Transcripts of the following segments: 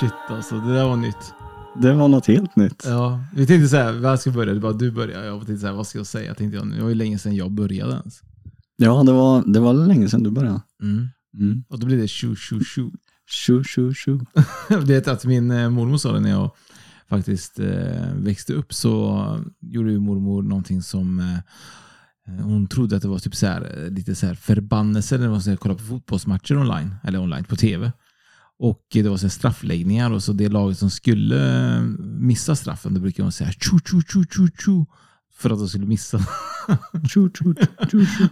shit alltså. Det där var nytt. Det var något helt nytt. Ja, vi tänkte säga, vad ska jag börja? Det bara du börjar. Jag tänkte säga, vad ska jag säga? Tänkte jag, det var ju länge sedan jag började ens. Ja, det var, det var länge sedan du började. Mm. Mm. Och då blir det tjo, tjo, tjo. Tjo, tjo, tjo. Det är att min eh, mormor sa det när jag faktiskt eh, växte upp så gjorde ju mormor någonting som eh, hon trodde att det var typ så här, lite så här förbannelse när det var så här, kolla på fotbollsmatcher online, eller online på tv. Och det var så här straffläggningar och så det laget som skulle eh, missa straffen, då brukar hon säga tjo, tjo, tjo, tjo, tjo. För att de skulle missa. Tjo, tjo, tjo, tjo.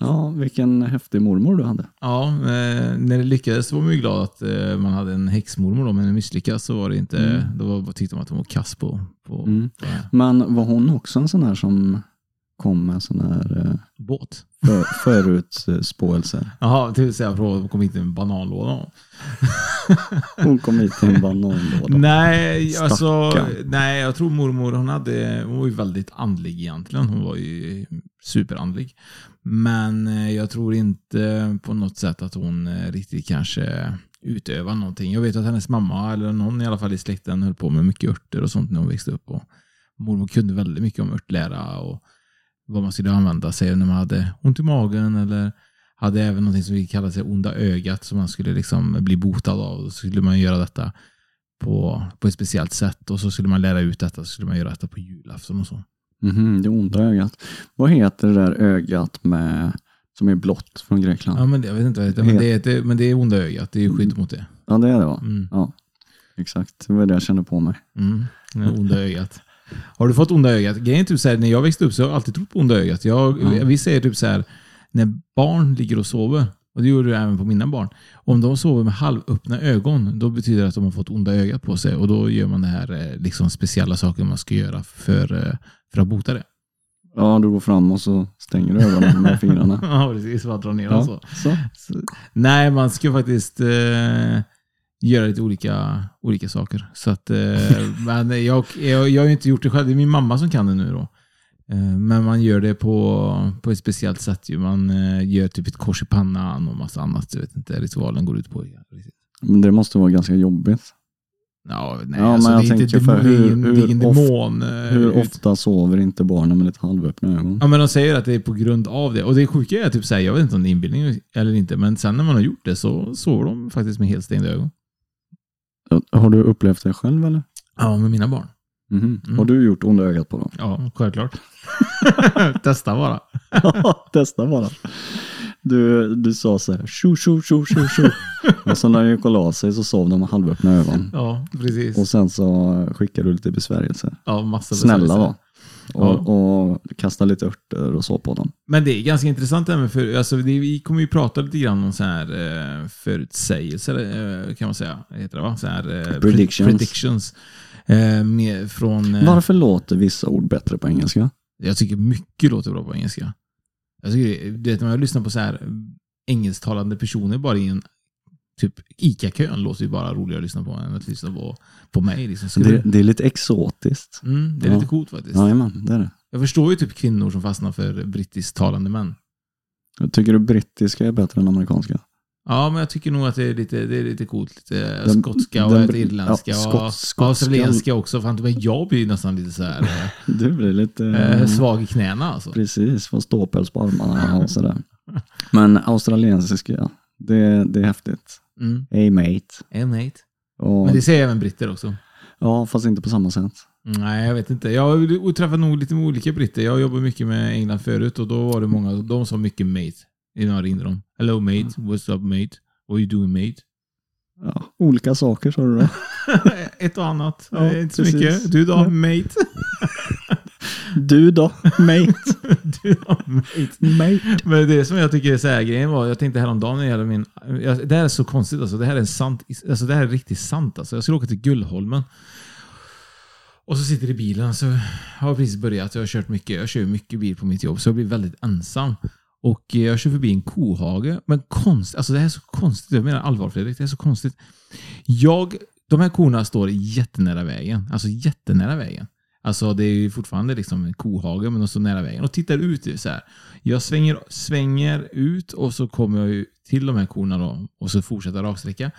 Ja, vilken häftig mormor du hade. Ja, eh, när det lyckades så var man ju glad att eh, man hade en häxmormor då, men när det misslyckades så var det inte, då var, tyckte man att hon var kass på, på, Mm. på Men var hon också en sån här som kom med sån här eh, båt. för, förutspåelser? Jaha, till att fråga kom hit med en bananlåda. Hon kom hit till en bananlåda. Nej, alltså, nej, jag tror mormor hon, hade, hon var ju väldigt andlig egentligen. Hon var ju superandlig. Men eh, jag tror inte på något sätt att hon eh, riktigt kanske utövar någonting. Jag vet att hennes mamma, eller någon i alla fall i släkten, höll på med mycket örter och sånt när hon växte upp. Och mormor kunde väldigt mycket om örtlära och vad man skulle använda sig när man hade ont i magen eller hade även något som vi kallade sig onda ögat som man skulle liksom bli botad av. Så skulle man göra detta på, på ett speciellt sätt och så skulle man lära ut detta så skulle man göra detta på julafton och så. Mhm, det onda ögat. Vad heter det där ögat med, som är blått från Grekland? Ja, men det, jag vet inte vad det heter, men det, är, men det är onda ögat. Det är skydd mot det. Ja, det är det va? Mm. Ja, exakt. Det var det jag kände på mig. Mm. Det onda ögat. Har du fått onda ögat? Grejen är typ så här, när jag växte upp så har jag alltid trott på onda ögat. Jag, Ja. Vi säger typ så här, när barn ligger och sover, och det gjorde det även på mina barn. Om de sover med halvöppna ögon, då betyder det att de har fått onda ögat på sig. Och då gör man det här eh, liksom speciella saker man ska göra för, eh, för att bota det. Ja, du går fram och så stänger du ögonen med fingrarna. Ja, precis. Bara dra ner. Ja, så. Så, nej, man ska faktiskt eh, göra lite olika, olika saker. Så att, eh, men jag, jag, jag har ju inte gjort det själv. Det är min mamma som kan det nu. då. Eh, men man gör det på, på ett speciellt sätt. Ju. Man eh, gör typ ett kors i pannan och massa annat. Jag vet inte ritualen går ut på. Men det måste vara ganska jobbigt. Ja, nej, Ja, alltså, men jag det är inte tänker för hur- of- demon. Hur ofta sover inte barnen med lite halvöppna ögon? Ja, men de säger att det är på grund av det. Och det sjuka är typ så här, jag vet inte om det är inbildning eller inte, men sen när man har gjort det så sover de faktiskt med helt stängda ögon. Har du upplevt det själv eller? Ja, med mina barn. Mhm. Mm. Har du gjort onda ögat på dem? Ja, självklart. Testa bara. Ja, testa bara. Du, du sa så här, tjo, tjo, tjo, tjo, tjo. Och sen när det gick och la sig så sov de med halvöppna ögon. Ja, precis. Och sen så skickade du lite besvärjelser. Ja, massa Snälla besvärjelser. då. Och, och kasta lite örter och så på dem. Men det är ganska intressant även för, alltså det, vi kommer ju prata lite grann om så här eh, förutsägelser, eh, kan man säga. Heter det va? Så här, eh, Predictions. predictions. Eh, med, från, eh, Varför låter vissa ord bättre på engelska? Jag tycker mycket låter bra på engelska. Jag tycker, du vet, när jag lyssnar på så här engelsktalande personer bara i en typ ICA-kön låter ju bara roligare att lyssna på än att lyssna på, på mig. Liksom. Det, det, är lite exotiskt. mm, det är Ja. lite coolt faktiskt. Jajamän, det är det. Jag förstår ju typ kvinnor som fastnar för brittisktalande män. Jag tycker du brittiska är bättre än amerikanska? Ja, men jag tycker nog att det är lite, det är lite coolt. Lite Den- skotska och den- irländska ja, och skott- skotska. australienska också. Fan, men jag blir nästan lite så här eh, Du blir lite... eh, svag i knäna alltså. Precis, få ståpäls på armarna och sådär. Men australiensiska, det, det är häftigt. Mm. Hey mate. Eh, mate. Och, Men det säger även britter också. Ja, fast inte på samma sätt. Nej, jag vet inte. Jag har träffat nog lite olika britter. Jag jobbar mycket med England förut och då var det många, de sa mycket mate. Innan jag ringde dem. Hello mate, what's up mate? What are you doing mate? Ja, olika saker sa du då. Ett och annat. Ja, Eh, inte så precis. mycket. Du då, mate? Du då, mate. du då, mate? mate. Men det som jag tycker är så här, grejen var, jag tänkte häromdagen när det gäller min... Jag, det här är så konstigt alltså. Det här är sant. Alltså det här är riktigt sant alltså. Jag skulle åka till Gullholmen. Och så sitter i bilen så har jag precis börjat. Jag har kört mycket. Jag kör mycket bil på mitt jobb så jag blir väldigt ensam. Och jag kör förbi en kohage. Men konst, alltså det här är så konstigt. Jag menar allvar Fredrik, det är så konstigt. Jag, de här korna står jättenära vägen. Alltså jättenära vägen. Alltså det är ju fortfarande liksom en kohage men står nära vägen och tittar ut så här. Jag svänger, svänger ut och så kommer jag ju till de här korna då och så fortsätter raksträcka.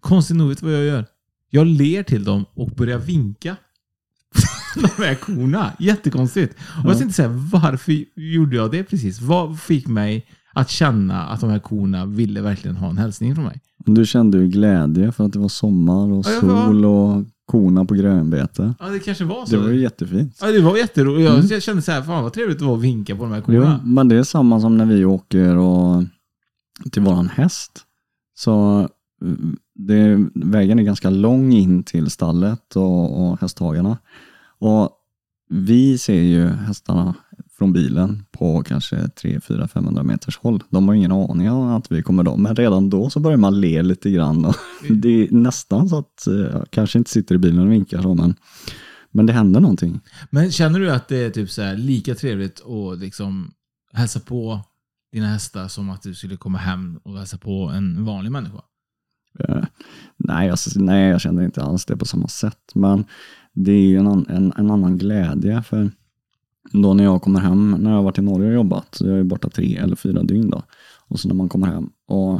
Konstigt nog, vet vad jag gör? Jag ler till dem och börjar vinka. de här korna. Jättekonstigt. Och jag tänkte säga, varför gjorde jag det precis? Vad fick mig att känna att de här korna ville verkligen ha en hälsning från mig? Du kände ju glädje för att det var sommar och Ja, sol och korna på grönbete. Ja, det kanske var så. Det var ju jättefint. Ja, det var jätteroligt. Jag, jag kände så här, fan vad trevligt det var att vinka på de här Jo, korna. men det är samma som när vi åker och, till våran häst. Så mm, det, vägen är ganska lång in till stallet och, och hästhagarna. Och vi ser ju hästarna från bilen på kanske 3, 4, 500 meters håll. De har ingen aning om att vi kommer dem, men redan då så börjar man le lite grann. Och det är nästan så att eh, jag kanske inte sitter i bilen och vinkar så, men, men det händer någonting. Men känner du att det är typ så här lika trevligt att liksom hälsa på dina hästar som att du skulle komma hem och hälsa på en vanlig människa? Eh, nej, jag, nej, jag känner inte alls det på samma sätt. Men det är ju en, en, en annan glädje. För då när jag kommer hem, när jag har varit i Norge och jobbat, jag är borta tre eller fyra dygn då. Och så när man kommer hem och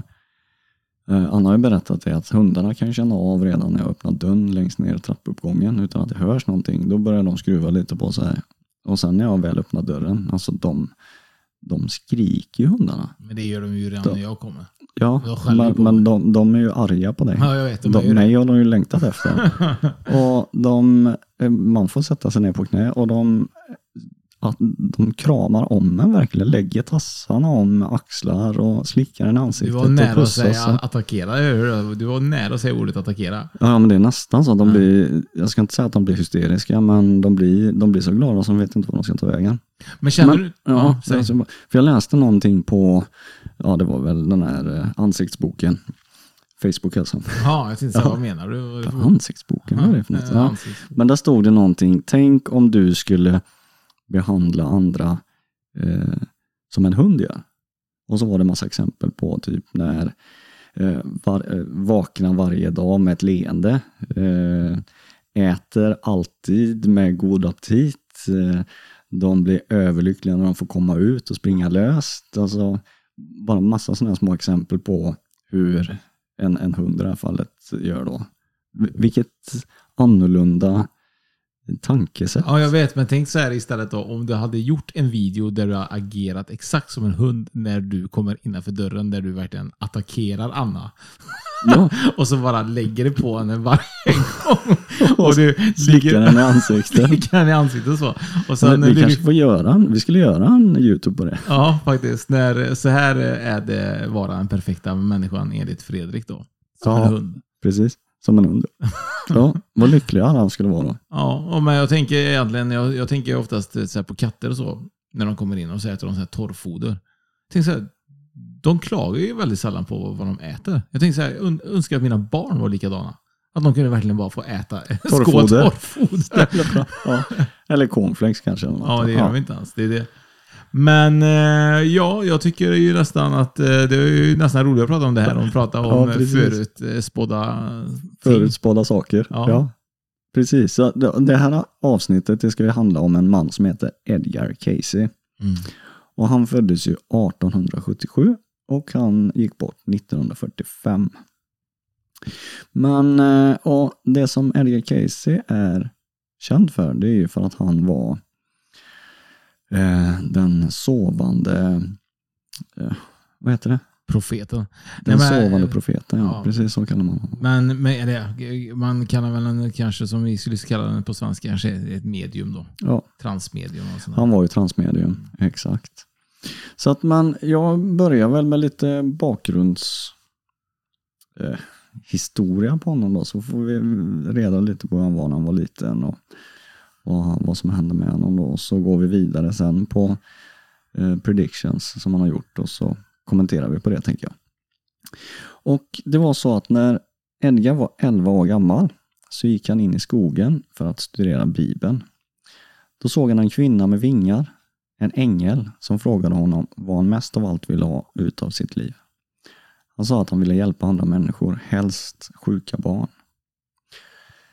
eh, Anna har ju berättat det att hundarna kan känna av redan när jag öppnar dörren längst ner i trappuppgången utan att det hörs någonting. Då börjar de skruva lite på sig. Och sen när jag väl öppnar dörren, alltså de, de skriker ju hundarna. Men det gör de ju redan Då- när jag kommer. Ja, Jag men, men de, de är ju arga på dig. Ja, jag vet. De, De, mig har de ju längtat efter. och de, eh, man får sätta sig ner på knä och de, att de kramar om en verkligen. Lägger tassarna om axlar och slickar en i Du ansiktet. var och nära att säga attackera. du? Var nära att säga ordet attackera. Ja, men det är nästan så att de Ja. blir, jag ska inte säga att de blir hysteriska, men de blir, de blir så glada som vet inte vad de ska ta vägen. Men känner Men- du... Ja, alltså, för jag läste någonting på, ja det var väl den här eh, ansiktsboken, Facebook alltså. ja, jag tänkte säga, Ja. vad menar du? Ansiktsboken, vad är det för något? Ja, Ja. Men där stod det någonting, tänk om du skulle behandla andra eh, som en hund gör. Och så var det massa exempel på typ när eh, var, eh, vaknar varje dag med ett leende, eh, äter alltid med god aptit, eh, de blir överlyckliga när de får komma ut och springa löst. Alltså, bara massa sådana små exempel på hur en, en hund i det här fallet gör då. Vilket annorlunda tankesätt. Ja, jag vet, men tänk så här istället då. Om du hade gjort en video där du har agerat exakt som en hund när du kommer innanför dörren, där du verkligen attackerar Anna. Ja, Och så bara lägger det på henne varje gång. Och du slickar den i ansiktet. Slickar den i ansiktet så. Och sen vi du, kanske får göra en, vi skulle göra en YouTube på det. Ja, faktiskt. När, så här är det vara den perfekta människan enligt Fredrik då. Som Ja. en hund. Precis, som en hund. Ja, vad lyckliga han skulle vara då. Ja, men jag tänker egentligen, jag, jag tänker oftast eh, så på katter och så. När de kommer in och så äter de så här torrfoder. Tänk så här, de klagar ju väldigt sällan på vad de äter. Jag tänker så här, un- önskar att mina barn var likadana. Att de kunde verkligen bara få äta Torrfoder. torrfoder. Ja. Eller cornflakes kanske. eller. Ja, det gör de inte alls. Det är det. Men eh, ja, jag tycker ju nästan att eh, det är ju nästan roligt att prata om det här. Om prata om Ja, precis. förutspådda. Förutspådda saker. Ja. Ja. Precis, så det här avsnittet det ska ju handla om en man som heter Edgar Casey. Mm. Och han föddes ju 1877 och han gick bort 1945. Men eh, ja, det som Edgar Casey är känd för, det är ju för att han var eh, den sovande, eh, vad heter det? Profeten. Den Nej, men- sovande profeten, ja, ja. Precis så kallar man honom. Men, men det, man kallar väl den kanske, som vi skulle kalla den på svenska, kanske ett medium då. Ja, Transmedium och han var ju transmedium, exakt. Så att man, jag börjar väl med lite bakgrunds eh, historia på honom då, så får vi reda lite på hur han var när han var liten och vad, vad som händer med honom då. Så går vi vidare sen på eh, predictions som han har gjort och så kommenterar vi på det tänker jag. Och det var så att när Edgar var 11 år gammal så gick han in i skogen för att studera Bibeln. Då såg han en kvinna med vingar, en ängel, som frågade honom vad han mest av allt ville ha ut av sitt liv. Han sa att han ville hjälpa andra människor, helst sjuka barn.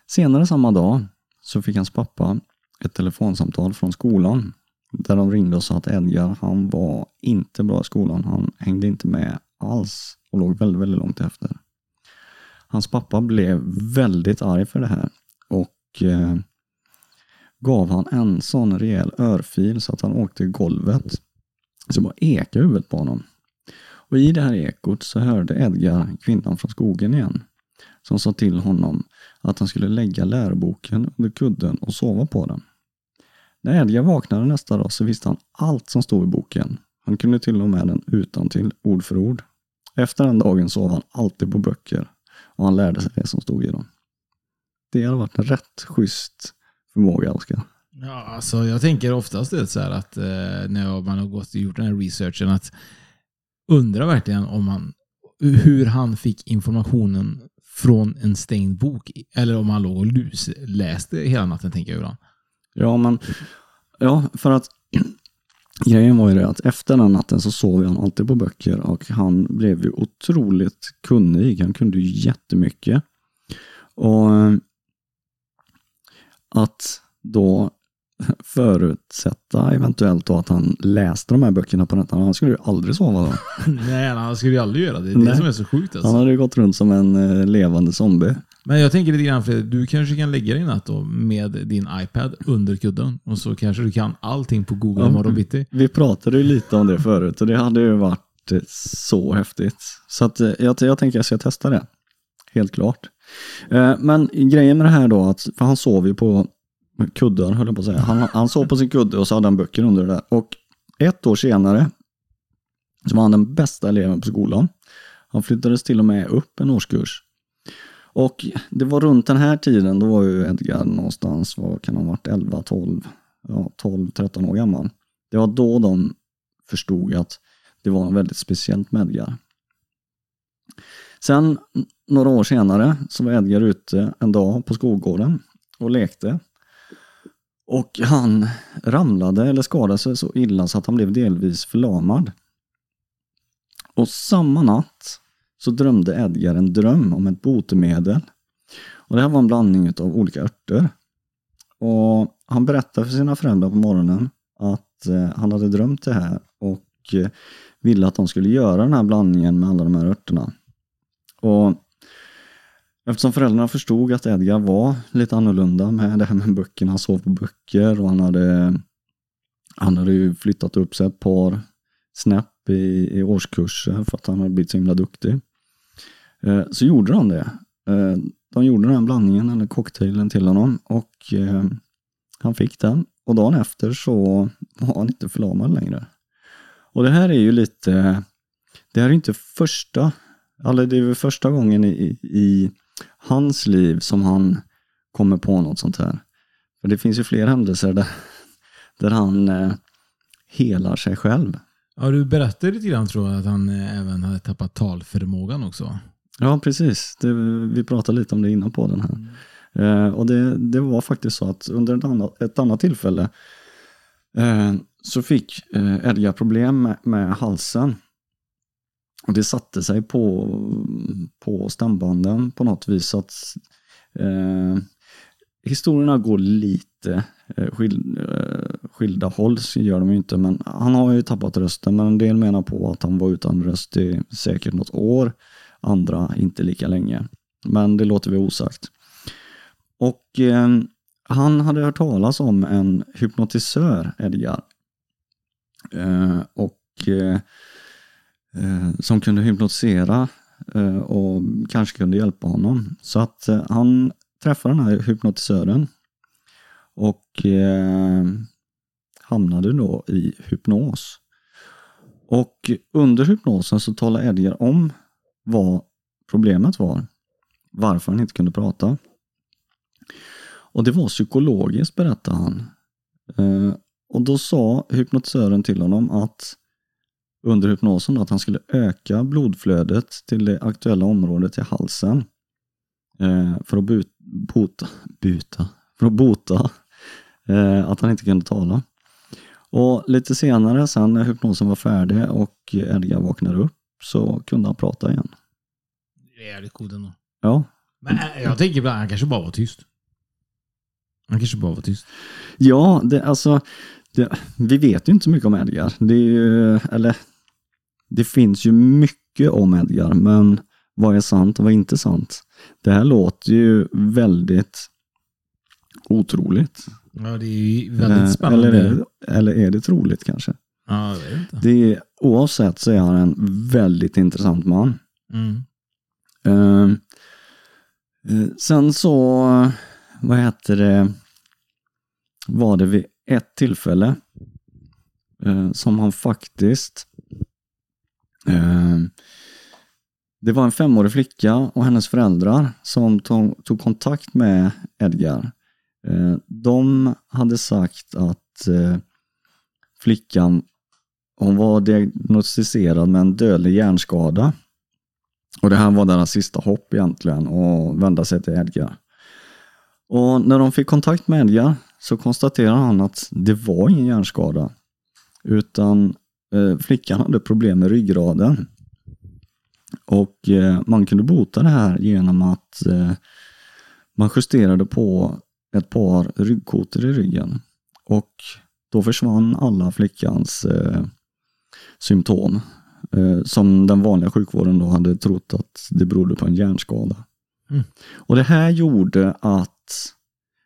Senare samma dag så fick hans pappa ett telefonsamtal från skolan där de ringde och sa att Edgar, han var inte bra i skolan. Han hängde inte med alls och låg väldigt, väldigt långt efter. Hans pappa blev väldigt arg för det här och eh, gav han en sån rejäl örfil så att han åkte i golvet. Så bara ekade huvudet på honom. Och i det här ekot så hörde Edgar kvinnan från skogen igen. Som sa till honom att han skulle lägga läroboken under kudden och sova på den. När Edgar vaknade nästa dag så visste han allt som stod i boken. Han kunde till och med den utan till ord för ord. Efter den dagen sov han alltid på böcker och han lärde sig det som stod i dem. Det hade varit en rätt schysst förmåga, Oskar. Ja, alltså jag tänker oftast det så här att eh, när man har gått och gjort den här researchen att undra verkligen om han, hur han fick informationen från en stängd bok. Eller om han låg och lusläste hela natten, tänker jag ibland. Ja, men ja, för att grejen var ju det att efter den natten så sov han alltid på böcker och han blev ju otroligt kunnig. Han kunde ju jättemycket. Och eh, att då förutsätta eventuellt då att han läste de här böckerna på nätterna. Han skulle ju aldrig sova då. Nej, han skulle ju aldrig göra det. Det är Nej. det som är så sjukt. Alltså. Han hade ju gått runt som en eh, levande zombie. Men jag tänker lite grann, för du kanske kan lägga dig natt då med din iPad under kudden. Och så kanske du kan allting på Google Ja. imorgon bitti. Vi pratade ju lite om det förut och det hade ju varit eh, så häftigt. Så att eh, jag, jag tänker jag ska testa det. Helt klart. Men grejen med det här då, att, för han sov ju på kuddar höll jag på att säga. Han, han sov på sin kudde och så hade han böcker under det där. Och ett år senare så var han den bästa eleven på skolan. Han flyttades till och med upp en årskurs. Och det var runt den här tiden, då var ju Edgar någonstans, vad kan han ha varit, 11, 12, ja, 12, 13 år gammal. Det var då de förstod att det var väldigt speciellt med Edgar. Sen några år senare så var Edgar ute en dag på skolgården och lekte. Och han ramlade eller skadade sig så illa så att han blev delvis förlamad. Och samma natt så drömde Edgar en dröm om ett botemedel. Och det här var en blandning av olika örter. Och han berättade för sina föräldrar på morgonen att eh, han hade drömt det här och eh, ville att de skulle göra den här blandningen med alla de här örterna. Och eftersom föräldrarna förstod att Edgar var lite annorlunda med det här med böckerna, han sov på böcker och han hade, han hade ju flyttat upp sig ett par snäpp i, i årskurser för att han hade blivit så himla duktig. Eh, så gjorde de det. Eh, de gjorde den här blandningen, eller cocktailen till honom och eh, han fick den. Och dagen efter så var han inte förlamad längre. Och det här är ju lite, det här är inte första, eller det är väl första gången i, i hans liv som han kommer på något sånt här. För det finns ju fler händelser där, där han eh, helar sig själv. Ja, du berättade lite grann tror jag att han eh, även hade tappat talförmågan också. Ja, precis. Det, vi pratade lite om det innan på den här. Eh, och det, det var faktiskt så att under ett annat, ett annat tillfälle eh, så fick eh, Edgar problem med, med halsen. Och det satte sig på, på stämbanden på något vis. Så att, eh, historierna går lite eh, skil, eh, skilda håll, så gör de ju inte, men han har ju tappat rösten. Men en del menar på att han var utan röst i säkert något år, andra inte lika länge. Men det låter vi osagt. Och eh, han hade hört talas om en hypnotisör, Edgar. Eh, och eh, Eh, som kunde hypnotisera eh, och kanske kunde hjälpa honom. Så att eh, han träffade den här hypnotisören och eh, hamnade då i hypnos. Och under hypnosen så talade Edgar om vad problemet var. Varför han inte kunde prata. Och det var psykologiskt berättade han. Eh, och då sa hypnotisören till honom att under hypnosen att han skulle öka blodflödet till det aktuella området i halsen. Eh, för att but, bota, buta, för att bota eh, att han inte kunde tala. Och lite senare sen när hypnosen var färdig och Edgar vaknade upp så kunde han prata igen. Det är jävligt coolt ändå. Ja, Men äh, jag tänker ibland, han kanske bara var tyst. Han kanske bara var tyst. ja det, alltså det, vi vet ju inte så mycket om Edgar. Det, är ju, eller, det finns ju mycket om Edgar, men vad är sant och vad är inte sant? Det här låter ju väldigt otroligt. Ja, det är ju väldigt Eh, spännande. Eller är, det, eller är det troligt kanske? Ja, jag vet inte. Det är, oavsett så är han en väldigt intressant man. Mm. Eh, sen så, vad heter det, var det vid ett tillfälle eh, som han faktiskt Ehm, det var en femårig flicka och hennes föräldrar som tog, tog kontakt med Edgar. Ehm, de hade sagt att eh, flickan hon var diagnostiserad med en dödlig hjärnskada. Och det här var deras sista hopp egentligen, att vända sig till Edgar. Och när de fick kontakt med Edgar så konstaterade han att det var ingen hjärnskada. Utan flickan hade problem med ryggraden. Och eh, man kunde bota det här genom att eh, man justerade på ett par ryggkotor i ryggen. Och då försvann alla flickans eh, symptom eh, som den vanliga sjukvården då hade trott att det berodde på en hjärnskada. Mm. Och det här gjorde att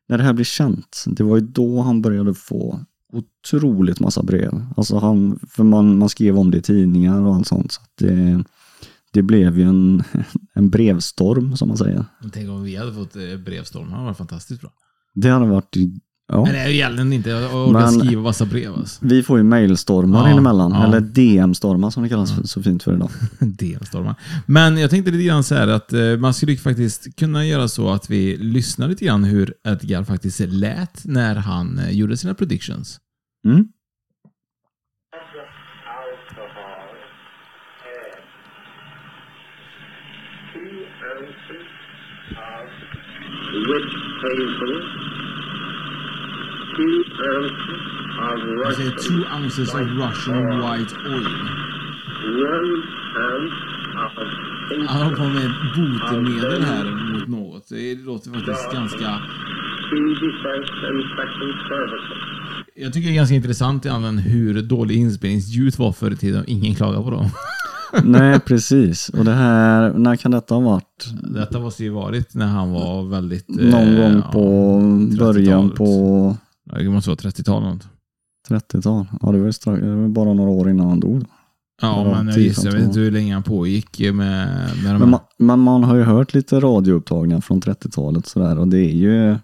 när det här blev känt, det var ju då han började få otroligt massa brev. Alltså han, för man, man skrev om det i tidningar och allt sånt. Så det, det blev ju en, en brevstorm som man säger. Tänk om vi hade fått eh, brevstorm. Det hade varit fantastiskt bra. Det hade varit, ja. Men det är ju egentligen inte att orka Men- skriva massa brev alltså. Vi får ju mailstormar Ja, emellan, ja. eller DM-stormar som det kallas för, så fint för idag. DM-stormar. Men jag tänkte lite grann så här att eh, man skulle faktiskt kunna göra så att vi lyssnar lite grann hur Edgar faktiskt lät när han eh, gjorde sina predictions. Mm. and witch hazel, two ounces of Russian white oil. Han har på med ett botemedel här mot något. Det låter faktiskt ganska... infection services. Jag tycker det är ganska intressant egentligen hur dålig inspelningsljud var förr i tiden ingen klagar på dem. Nej, precis. Och det här, när kan detta ha varit? Detta måste ju varit när han var väldigt... Någon eh, gång ja, på början 30-talet. på Ja, det måste vara 30-tal eller något. 30-tal. Ja, det var, strax, det var bara några år innan han dog. Då. Ja, Ja, men jag 10-15 gissar, jag vet inte hur länge han pågick med, med de Men, här. man, men man har ju hört lite radioupptagningar från 30-talet sådär och det är ju,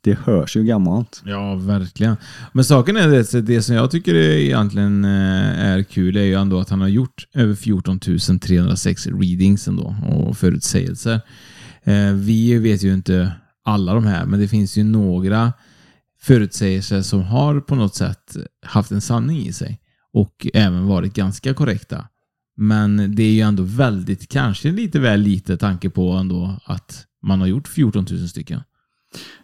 det hörs ju gammalt. Ja, verkligen. Men saken är det, det som jag tycker är egentligen eh, är kul är ju ändå att han har gjort över 14 306 readings ändå och förutsägelser. Eh, Vi vet ju inte alla de här, men det finns ju några förutsägelser som har på något sätt haft en sanning i sig och även varit ganska korrekta. Men det är ju ändå väldigt, kanske lite väl lite tanke på ändå att man har gjort 14 000 stycken.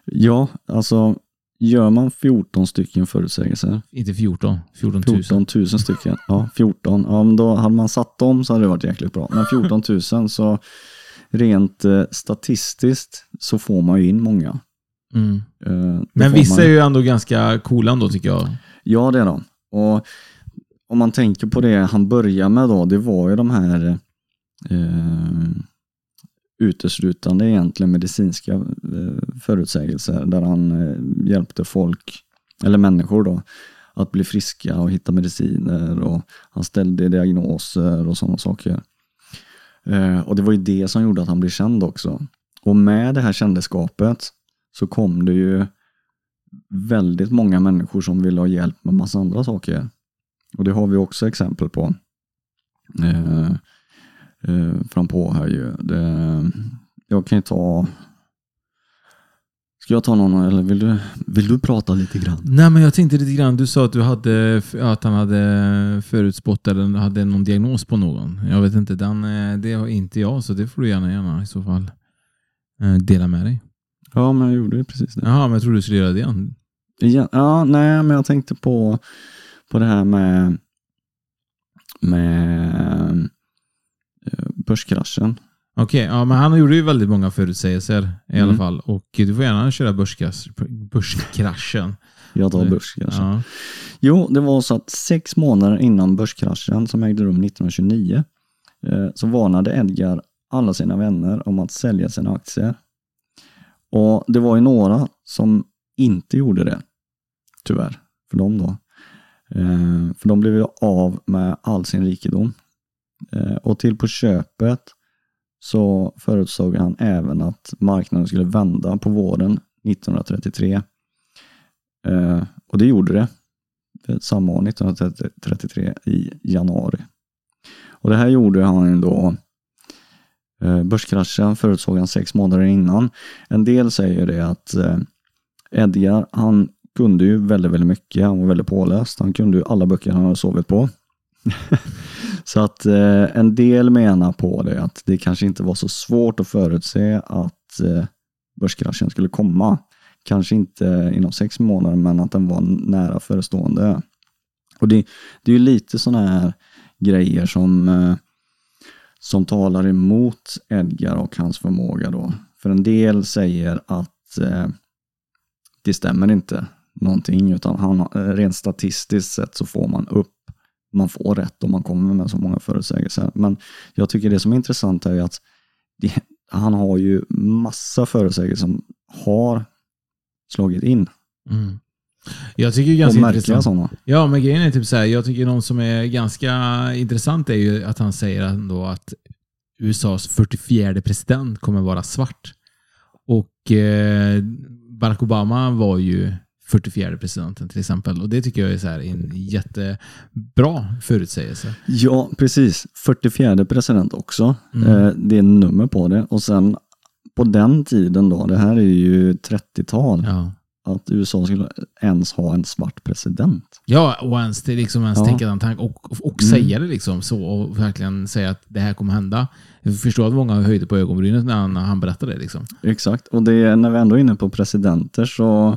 Ja, alltså gör man 14 stycken förutsägelser, Inte 14, 14 000. 14 000 stycken, ja 14, ja men då hade man satt dem så hade det varit jäkligt bra. Men 14 000 så rent eh, statistiskt så får man ju in många. Mm. Eh, Men vissa man- är ju ändå ganska coola ändå tycker jag. Ja, det är de. Och om man tänker på det han började med då, det var ju de här eh, uteslutande egentligen medicinska eh, förutsägelser där han eh, hjälpte folk, eller människor då, att bli friska och hitta mediciner och han ställde diagnoser och sådana saker. Eh, och det var ju det som gjorde att han blev känd också. Och med det här kändisskapet så kom det ju väldigt många människor som ville ha hjälp med massa andra saker. Och det har vi också exempel på. Eh, eh, fram på här ju. Det, jag kan ju ta... Ska jag ta någon eller vill du, vill du prata lite grann? Nej men jag tänkte lite grann, du sa att du hade, att han hade förutspått eller hade någon diagnos på någon. Jag vet inte, den, eh, det har inte jag så det får du gärna, gärna i så fall eh, dela med dig. Ja, men jag gjorde ju precis det. Jaha, men jag trodde du skulle göra det igen. Ja, ja, nej, men jag tänkte på, på det här med, med eh, börskraschen. Okej, ja, men han gjorde ju väldigt många förutsägelser i alla Mm. fall. Och du får gärna köra börskrasch, börskraschen. Jag tar börskraschen. Ja. Jo, det var så att sex månader innan börskraschen som ägde rum 1929 eh, så varnade Edgar alla sina vänner om att sälja sina aktier. Och det var ju några som inte gjorde det, tyvärr, för dem då. Eh, för de blev ju av med all sin rikedom. Eh, och till på köpet så förutsåg han även att marknaden skulle vända på våren 1933. Eh, och det gjorde det eh, samma år, 1933 i januari. Och det här gjorde han ju då Eh, börskraschen förutsåg han sex månader innan. En del säger det att eh, Edgar, han kunde ju väldigt, väldigt mycket. Han var väldigt påläst. Han kunde ju alla böcker han hade sovit på. så att eh, en del menar på det att det kanske inte var så svårt att förutse att eh, börskraschen skulle komma. Kanske inte inom sex månader, men att den var nära förestående. Och det, det är ju lite sådana här grejer som, eh, som talar emot Edgar och hans förmåga då. För en del säger att eh, det stämmer inte någonting, utan han, eh, rent statistiskt sett så får man upp, man får rätt om man kommer med så många förutsägelser. Men jag tycker det som är intressant är att det, han har ju massa förutsägelser som har slagit in. Mm. Jag tycker ju Och ganska märkliga intressant. sådana. Ja, men grejen är typ så här, jag tycker någon som är ganska intressant är ju att han säger ändå att USAs 44 president kommer vara svart. Och eh, Barack Obama var ju 44 presidenten till exempel. Och det tycker jag är så här en jättebra förutsägelse. Ja, precis. 44 president också. Mm. Eh, det är nummer på det. Och sen på den tiden då, det här är ju 30-tal, Ja. Att USA skulle ens ha en svart president. Ja, och ens, liksom ens Ja. tänka den tanken och, och, och Mm. säga det liksom så och verkligen säga att det här kommer hända. Jag förstår att många höjde på ögonbrynet när han, han berättade det. Liksom. Exakt, och det, när vi ändå är inne på presidenter så,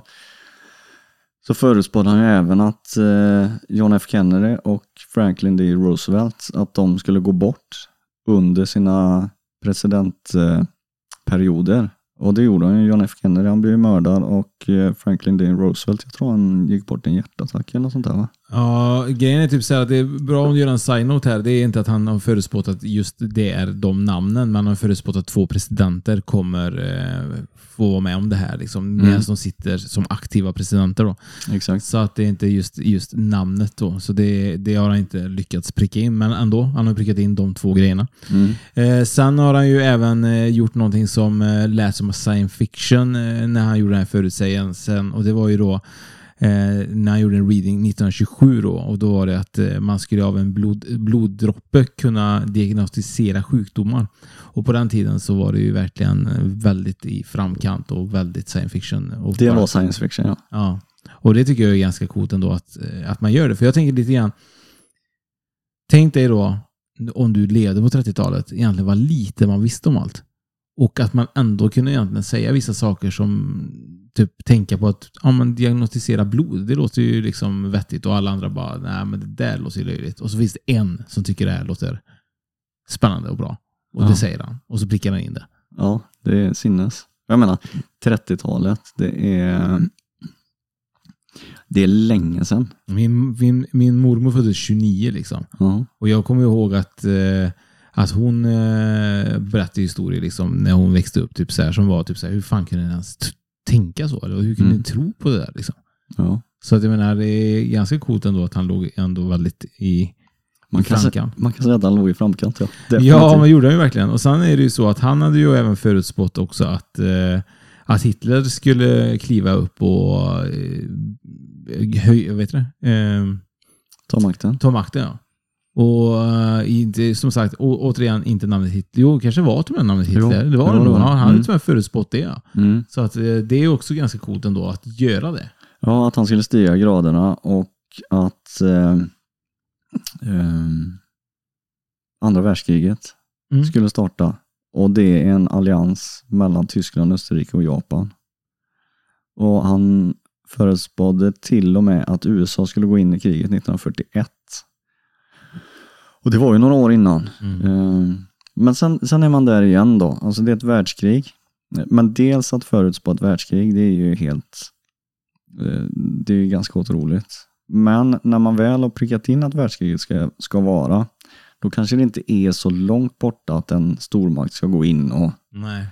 så förutspådde han ju även att eh, John F Kennedy och Franklin D. Roosevelt, att de skulle gå bort under sina presidentperioder. Och det gjorde han ju. John F Kennedy, han blev mördad och eh, Franklin D. Roosevelt, jag tror han gick bort i en hjärtattack eller något sånt där va? Ja, grejen är typ så att det är bra om du gör en side-note här. Det är inte att han har förutspått att just det är de namnen, men han har förutspått att två presidenter kommer eh, få vara med om det här. Liksom, Mm. medan de sitter som aktiva presidenter. Då. Exakt. Så att det är inte just, just namnet då. Så det, det har han inte lyckats pricka in, men ändå. Han har prickat in de två grejerna. Mm. Eh, sen har han ju även eh, gjort någonting som eh, lät som science fiction eh, när han gjorde den här förutsägelsen. Och det var ju då när han gjorde en reading 1927 då. Och då var det att eh, man skulle av en blod, bloddroppe kunna diagnostisera sjukdomar. Och på den tiden så var det ju verkligen eh, väldigt i framkant och väldigt science fiction. Och Det var science fiction ja. Ja, och det tycker jag är ganska coolt ändå att, eh, att man gör det. För jag tänker lite grann, tänk dig då om du levde på 30-talet, egentligen vad lite man visste om allt. Och att man ändå kunde egentligen säga vissa saker som typ tänka på att ja, man diagnostisera blod, det låter ju liksom vettigt och alla andra bara, nej men det där låter ju löjligt. Och så finns det en som tycker det här låter spännande och bra. Och Ja. det säger han. Och så prickar han in det. Ja, det är sinnes. Jag menar, 30-talet, det är, det är länge sedan. Min, min, min mormor föddes 29 liksom. Ja. Och jag kommer ihåg att, eh, att hon eh, berättade historier liksom, när hon växte upp. Typ så här, som var typ så här, hur fan kunde ni ens tänka så? Eller hur kunde Mm. ni tro på det där? Liksom? Ja. Så att jag menar, det är ganska coolt ändå att han låg ändå väldigt i, Man, kan säga, man kan säga att han låg i framkant. Ja, Ja, men gjorde han ju verkligen. Och sen är det ju så att han hade ju även förutspått också att, eh, att Hitler skulle kliva upp och eh, höj, heter det? Eh, Ta makten. ta makten. Ja. Och eh, som sagt, å, återigen inte namnet Hitler. Jo, kanske var till och med namnet Hitler. jo, det nog. var det. Ja, han hade Mm. till och med förutspått det. Mm. Så att, eh, det är också ganska coolt ändå att göra det. Ja, att han skulle stiga graderna och att eh, eh, andra världskriget Mm. skulle starta. Och det är en allians mellan Tyskland, Österrike och Japan. Och han förutspådde till och med att USA skulle gå in i kriget 1941. Och det var ju några år innan. Mm. Eh, Men sen, sen är man där igen då. Alltså det är ett världskrig. Men dels att förutspå ett världskrig, det är ju helt... eh, Det är ju ganska otroligt. Men när man väl har prickat in att världskriget ska, ska vara, då kanske det inte är så långt borta att en stormakt ska gå in och, Nej.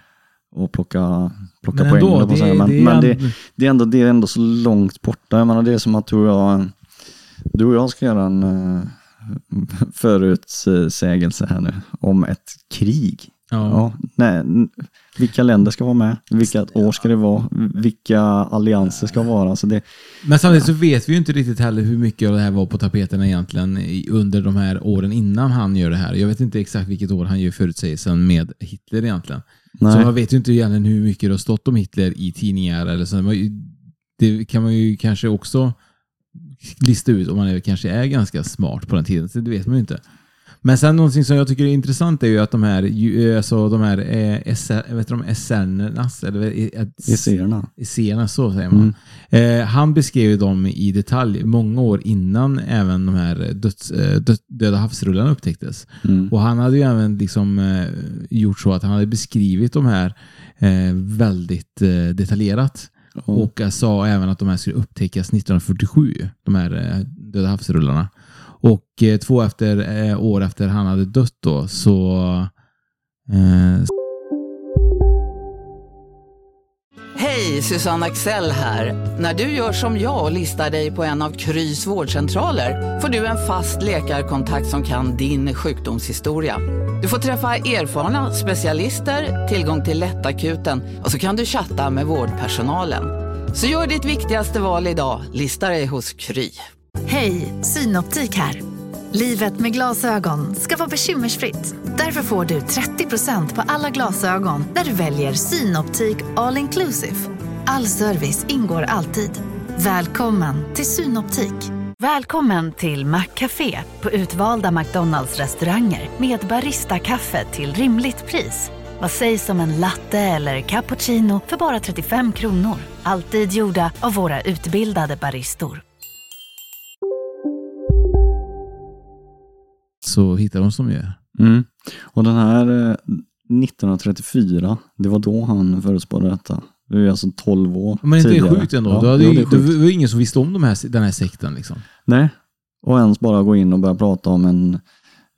och plocka, plocka Men poäng. ändå, att det, men, det, är men det, ändå- det, är ändå, det är ändå så långt borta. Jag menar, det är som att du och jag, du och jag ska göra en uh, förutsägelse här nu om ett krig. ja. Ja, nej, vilka länder ska vara med? Vilka år ska det vara? Vilka allianser ska vara? Så det, Men samtidigt så vet vi ju inte riktigt heller hur mycket av det här var på tapeten egentligen under de här åren innan han gör det här. Jag vet inte exakt vilket år han gör förutsägelsen med Hitler egentligen. Så nej. man vet ju inte egentligen hur mycket det har stått om Hitler i tidningar eller så. Det kan man ju kanske också lista ut om man är, kanske är ganska smart på den tiden. Så det vet man ju inte. Men sen någonting som jag tycker är intressant är ju att de här, alltså de här eh, SR, vet de SRnernas, eller eh, Esséerna. Esséerna, så säger man. Eh, han beskrev ju dem i detalj många år innan även de här döds, eh, död, döda havsrullarna upptäcktes. Mm. Och han hade ju även liksom, eh, gjort så att han hade beskrivit de här eh, väldigt eh, detaljerat. Och sa även att de här skulle upptäckas 1947, de här eh, döda havsrullarna. Och eh, två efter, eh, år efter han hade dött då så eh, Hej, Susanne Axel här. När du gör som jag och listar dig på en av Krys vårdcentraler får du en fast läkarkontakt som kan din sjukdomshistoria. Du får träffa erfarna specialister, tillgång till lättakuten och så kan du chatta med vårdpersonalen. Så gör ditt viktigaste val idag, lista dig hos Kry. Hej, Synoptik här. Livet med glasögon ska vara bekymmersfritt. Därför får du 30% på alla glasögon när du väljer Synoptik All Inclusive. All service ingår alltid. Välkommen till Synoptik. Välkommen till Maccafé på utvalda McDonalds restauranger med Baristakaffe till rimligt pris. Vad sägs om en latte eller cappuccino för bara 35 kronor? Alltid gjorda av våra utbildade baristor. så hittar de som gör. Mm. Och den här eh, 1934, det var då han förutspådde detta. Det är alltså 12 år Men inte det är tidigare. sjukt ändå. Ja, Då hade jo, ju, det det var ingen som visste om de här, den här sekten. Liksom. Nej, och ens bara gå in och börja prata om en,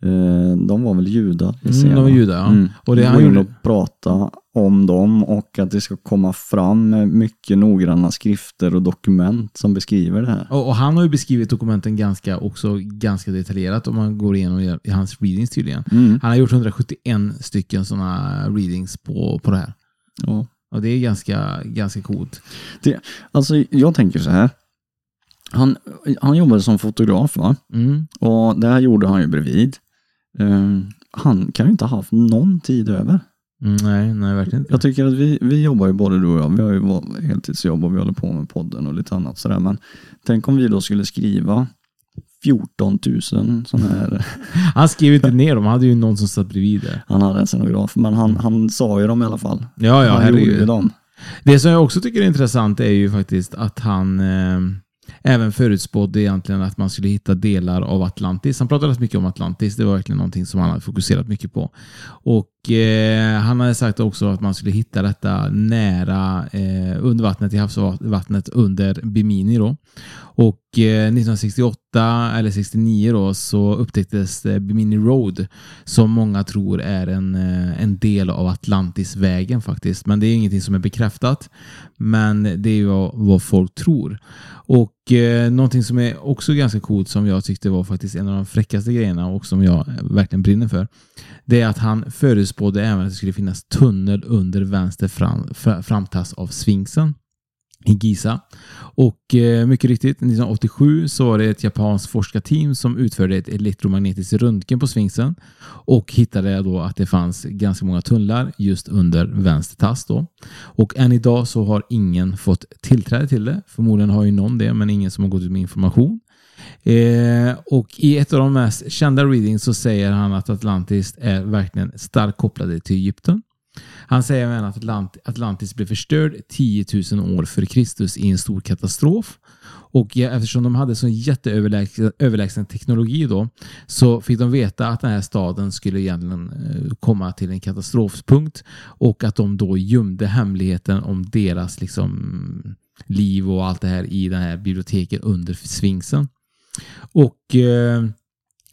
eh, de var väl judar i Mm, de var va? judar, ja. Mm. Och det gå in gjorde- och prata om dem och att det ska komma fram mycket noggranna skrifter och dokument som beskriver det här. Och, och han har ju beskrivit dokumenten ganska, också ganska detaljerat om man går igenom i- i hans readings tydligen. Mm. Han har gjort 171 stycken sådana readings på, på det här. Ja. Och det är ganska, ganska coolt. Det, alltså jag tänker så här. Han, han jobbade som fotograf va? Mm. Och det här gjorde han ju bredvid. Eh, han kan ju inte ha haft någon tid över. Mm, nej, nej, verkligen inte. Jag tycker att vi, vi jobbar ju både du och jag, vi har ju heltidsjobb och vi håller på med podden och lite annat sådär. Men tänk om vi då skulle skriva 14 000 sådana här, Han skrev inte ner dem, han hade ju någon som satt bredvid där. han hade en scenograf, men han, han sa ju dem i alla fall. Ja, ja, han gjorde herregud. dem. Det som jag också tycker är intressant är ju faktiskt att han eh, även förutspådde egentligen att man skulle hitta delar av Atlantis. Han pratade rätt mycket om Atlantis. Det var verkligen någonting som han hade fokuserat mycket på. Och Eh, han hade sagt också att man skulle hitta detta nära eh, under vattnet, i havsvattnet under Bimini. Då. Och eh, 1968 eller 69 då, så upptäcktes eh, Bimini Road som många tror är en, eh, en del av Atlantisvägen faktiskt. Men det är ingenting som är bekräftat. Men det är ju vad, vad folk tror. Och eh, någonting som är också ganska coolt som jag tyckte var faktiskt en av de fräckaste grejerna och som jag verkligen brinner för. Det är att han förutspådde även att det skulle finnas tunnel under vänster fram, framtass av sfinxen i Giza. Och eh, mycket riktigt, 1987 så var det ett japanskt forskarteam som utförde ett elektromagnetiskt röntgen på sfinxen. och hittade då att det fanns ganska många tunnlar just under vänster tass. Då. Och än idag så har ingen fått tillträde till det. Förmodligen har ju någon det, men ingen som har gått ut med information. Eh, och i ett av de mest kända readings så säger han att Atlantis är verkligen starkt kopplade till Egypten. Han säger även att Atlant Atlantis blev förstörd 10 000 år före Kristus i en stor katastrof. Och ja, eftersom de hade så jätteöverlägsen överlägsen teknologi då så fick de veta att den här staden skulle egentligen eh, komma till en katastrofpunkt och att de då gömde hemligheten om deras liksom liv och allt det här i den här biblioteket under sfinxen. Och eh,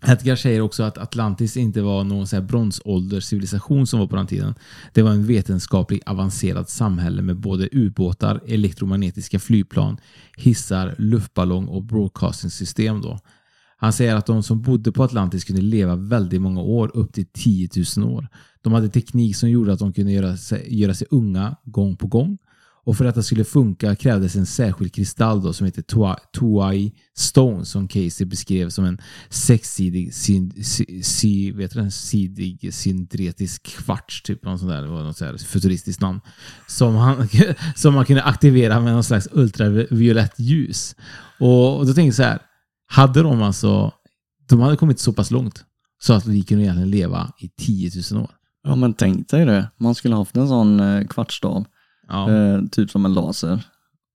Edgar säger också att Atlantis inte var någon så här bronsålderscivilisation som var på den tiden. Det var en vetenskapligt avancerad samhälle med både ubåtar, elektromagnetiska flygplan, hissar, luftballong och broadcastingsystem. Då. Han säger att de som bodde på Atlantis kunde leva väldigt många år, upp till 10 000 år. De hade teknik som gjorde att de kunde göra sig, göra sig unga gång på gång. Och för att det skulle funka krävdes en särskild kristall då, som heter Tuai, Stone som Casey beskrev som en sexsidig syn, si, si, vet du, en sidig kvarts, typ något sånt där, det var något så futuristiskt namn. Som, han, som man kunde aktivera med någon slags ultraviolett ljus. Och, och då tänkte jag så här, hade de alltså, de hade kommit så pass långt så att vi kunde egentligen leva i 10 000 år. Ja men tänk dig det, man skulle haft en sån eh, kvartsstav, Ja. eh, typ som en laser.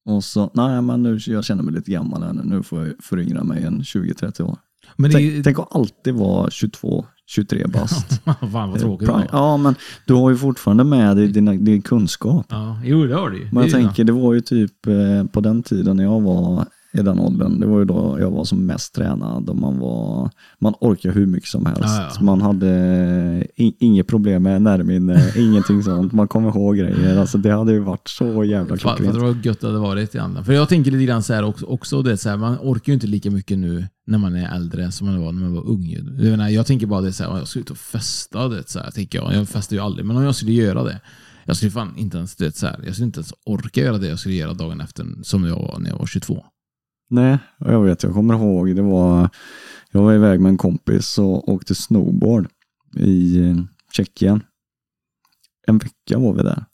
Och så, nej men nu, jag känner mig lite gammal här nu, nu får jag föryngra mig en 20-30 år. Men det Tänk, tänk att alltid vara 22, 23 bast. Fan vad tråkigt det var. Ja men du har ju fortfarande med dig din, din kunskap. Ja, jo det har du ju. Men jag Det tänker, det var ju typ eh, på den tiden när jag var i den åldern, det var ju då jag var som mest tränad och man var, man orkade hur mycket som helst. Ja, ja. Man hade i, inget problem med närminne, ingenting sånt. Man kommer ihåg grejer. Alltså det hade ju varit så jävla klockrent. vad gött det hade varit egentligen. För jag tänker lite grann så här också, också det så här, man orkar ju inte lika mycket nu när man är äldre som man var när man var ung. Jag, menar, jag tänker bara det så här, jag ska ut och festa, det, så här, tänker jag. Jag festar ju aldrig, men om jag skulle göra det. Jag skulle fan inte ens, det, så här, jag skulle inte ens orka göra det jag skulle göra dagen efter som jag var när jag var 22. Nej, jag vet, jag kommer ihåg, det var, jag var iväg med en kompis och åkte snowboard i eh, Tjeckien. En vecka var vi där.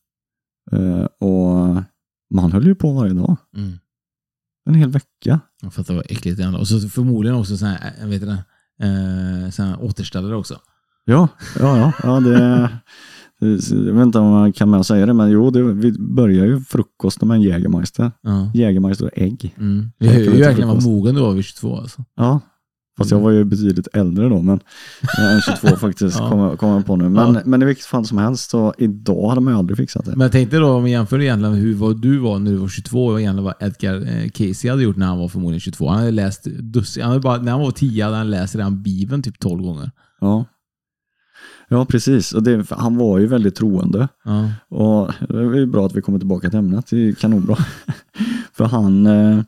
Eh, och man höll ju på varje dag. Mm. En hel vecka. Jag fattar vad äckligt det. Och så förmodligen också sån här, jag vet inte, eh, sån här återställare också. Ja, ja, ja, ja det, det, jag vet inte om man kan med säga det, men jo, det, vi börjar ju frukosten med en Jägermeister. Ja. Jägermeister och ägg. Mm. Vi Jag hör ju verkligen vad mogen du var vid 22 alltså. Ja, fast jag var ju betydligt äldre då, men eh, än 22 faktiskt, Ja. kommer kom jag på nu. Men, Ja. men i vilket fall som helst, så idag hade man ju aldrig fixat det. Men jag tänkte då om vi jämför egentligen hur vad du var när du var 22 och egentligen vad Edgar eh, Casey hade gjort när han var förmodligen 22. Han hade läst dussin, han hade bara, när han var 10 hade han läst redan Bibeln typ 12 gånger. Ja, ja precis. Och det, han var ju väldigt troende. Ja. Och det är bra att vi kommer tillbaka till ämnet, det är kanonbra. För han, eh,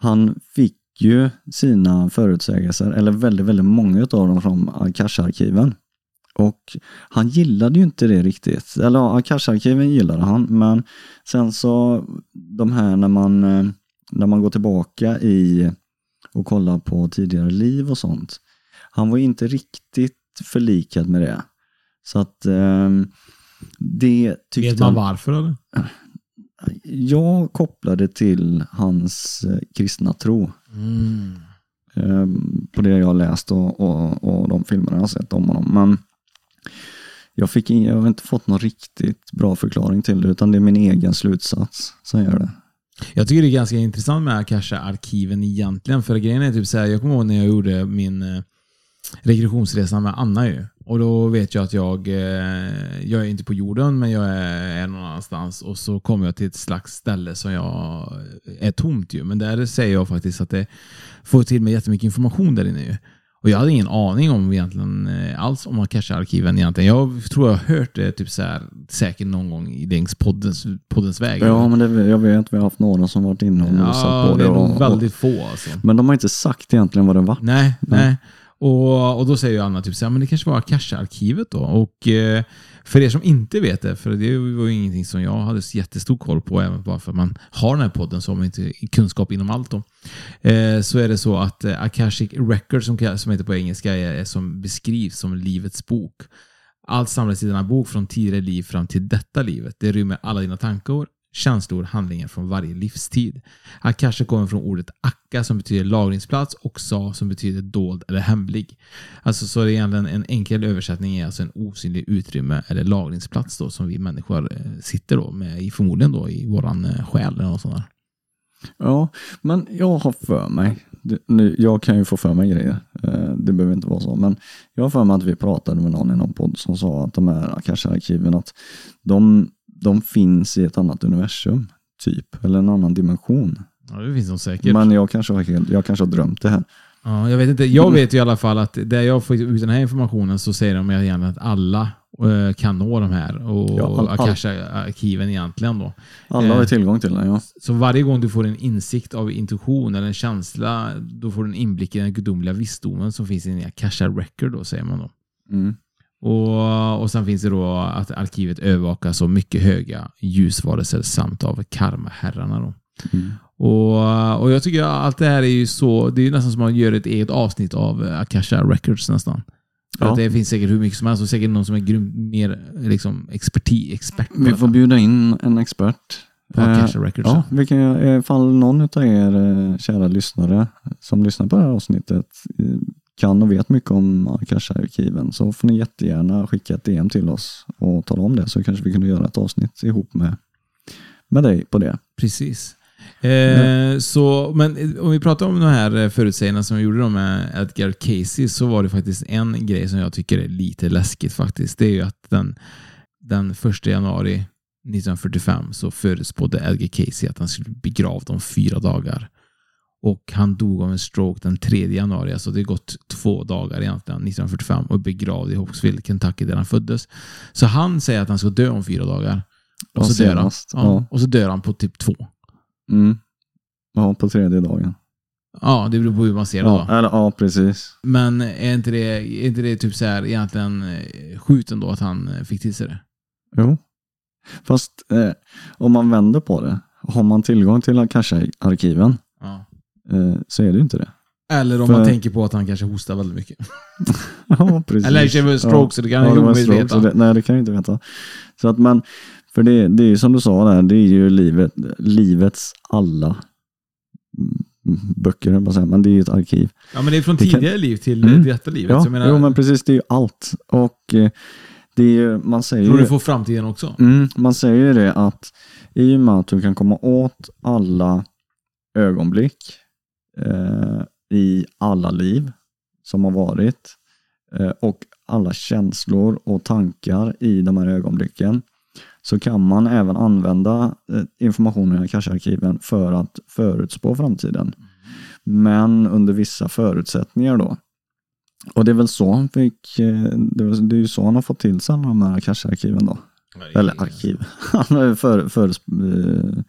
han fick ju sina förutsägelser, eller väldigt, väldigt många av dem från Akash-arkiven. Och han gillade ju inte det riktigt. Eller ja, Akash-arkiven gillade han, men sen så de här när man, eh, när man går tillbaka i och kollar på tidigare liv och sånt. Han var inte riktigt förlikad med det. Så att eh, det tyckte Vet man varför eller? jag kopplade till hans eh, kristna tro. Mm. eh, på det jag har läst och, och, och de filmerna jag har sett om honom. Men jag, fick in, jag har inte fått någon riktigt bra förklaring till det, utan det är min egen slutsats som gör det. Jag tycker det är ganska intressant med Akasha-arkiven egentligen. För grejen är typ så här, jag kommer ihåg när jag gjorde min, eh, regressionsresan med Anna ju. Och då vet jag att jag, eh, jag är inte på jorden, men jag är, någon annanstans. Och så kommer jag till ett slags ställe som jag är tomt ju. Men där säger jag faktiskt att det får till mig jättemycket information där inne ju. Och jag hade ingen aning om egentligen eh, alls om Akasha-arkiven egentligen. Jag tror jag har hört det typ så här, säkert någon gång längs poddens, poddens väg. Ja, men det, jag vet, vi har haft några som varit inne och nosat ja, på det det. är nog väldigt få alltså. Men de har inte sagt egentligen vad det var. Nej, nej. Och, och då säger ju Anna typ så här, men det kanske var Akasha-arkivet då. Och eh, för er som inte vet det, för det var ju ingenting som jag hade så jättestor koll på, även bara för att man har den här podden så har man inte kunskap inom allt då. Eh, så är det så att eh, Akashic Records, som, som heter på engelska, är, är som beskrivs som livets bok. Allt samlas i denna bok från tidigare liv fram till detta livet. Det rymmer alla dina tankar, känslor, handlingar från varje livstid. Akasha kommer från ordet akka som betyder lagringsplats och sa som betyder dold eller hemlig. Alltså så är det egentligen en enkel översättning är alltså en osynlig utrymme eller lagringsplats då som vi människor eh, sitter då med i förmodligen då i våran eh, själ eller något sånt där. Ja, men jag har för mig, nu, jag kan ju få för mig grejer, eh, det behöver inte vara så, men jag har för mig att vi pratade med någon i någon podd som sa att de här Akasha-arkiven, att de, de finns i ett annat universum, typ, eller en annan dimension. Ja, det finns de säkert. Men jag kanske, har helt, jag kanske har drömt det här. Ja, jag vet inte. Jag vet ju i alla fall att där jag får ut den här informationen så säger de egentligen att alla eh, kan nå de här och Ja, all- all- Akasha-arkiven egentligen då. Alla har Eh, tillgång till den, ja. Så varje gång du får en insikt av intuition eller en känsla, då får du en inblick i den gudomliga visdomen som finns i en Akasha record då, säger man då. Mm. Och, och sen finns det då att arkivet övervakas av mycket höga ljusvarelser samt av karmaherrarna då. Mm. Och, och jag tycker allt det här är ju så, det är ju nästan som att man gör ett eget avsnitt av eh, Akasha Records nästan. För Ja. att det finns säkert hur mycket som helst och säkert någon som är grym, mer liksom experti, expert Vi får bjuda in en expert. På Eh, Akasha Records. Ja, vi kan, ifall någon av er eh, kära lyssnare som lyssnar på det här avsnittet eh, kan och vet mycket om Akasha-arkiven så får ni jättegärna skicka ett DM till oss och tala om det så kanske vi kunde göra ett avsnitt ihop med, med dig på det. Precis. Eh, så, men eh, om vi pratar om de här eh, förutsägelserna som vi gjorde då med Edgar Casey så var det faktiskt en grej som jag tycker är lite läskigt faktiskt. Det är ju att den, den 1 januari 1945 så förutspådde Edgar Casey att han skulle bli begravd om fyra dagar. Och han dog av en stroke den 3 januari, alltså det har gått två dagar egentligen, 1945, och begravd i Hawksville, Kentucky, där han föddes. Så han säger att han ska dö om fyra dagar. Och, Ja, så, dör han. Ja, och så dör han på typ två. Mm. Ja, på tredje dagen. Ja, det beror på hur man ser det Ja, då. eller, ja precis. Men är inte det, är inte det typ så här egentligen eh, skjuten då att han eh, fick till sig det? Jo. Fast eh, om man vänder på det, har man tillgång till Akasha-arkiven Ja. Eh, så är det ju inte det. Eller om För- man tänker på att han kanske hostar väldigt mycket. Ja, precis. Eller var en stroke, så det kan ja, ju omöjligt veta. det, Nej, det kan jag inte veta. Så att man, för det, det är ju som du sa där, det är ju livet, livets alla böcker, jag säga, men det är ju ett arkiv. Ja, men det är från Det kan- tidigare liv till Mm. detta livet. Ja, menar, jo, men precis, det är ju allt. Och eh, det är ju, man säger tror ju... du får framtiden också? Mm, man säger ju det att i och med att du kan komma åt alla ögonblick i alla liv som har varit eh, och alla känslor och tankar i de här ögonblicken så kan man även använda eh, informationen i Akasha-arkiven för att förutspå framtiden. Men under vissa förutsättningar då. Och det är väl så han fick, eh, det är ju så han har fått till sig de här Akasha-arkiven då. Eller arkiv. Han har för, eh,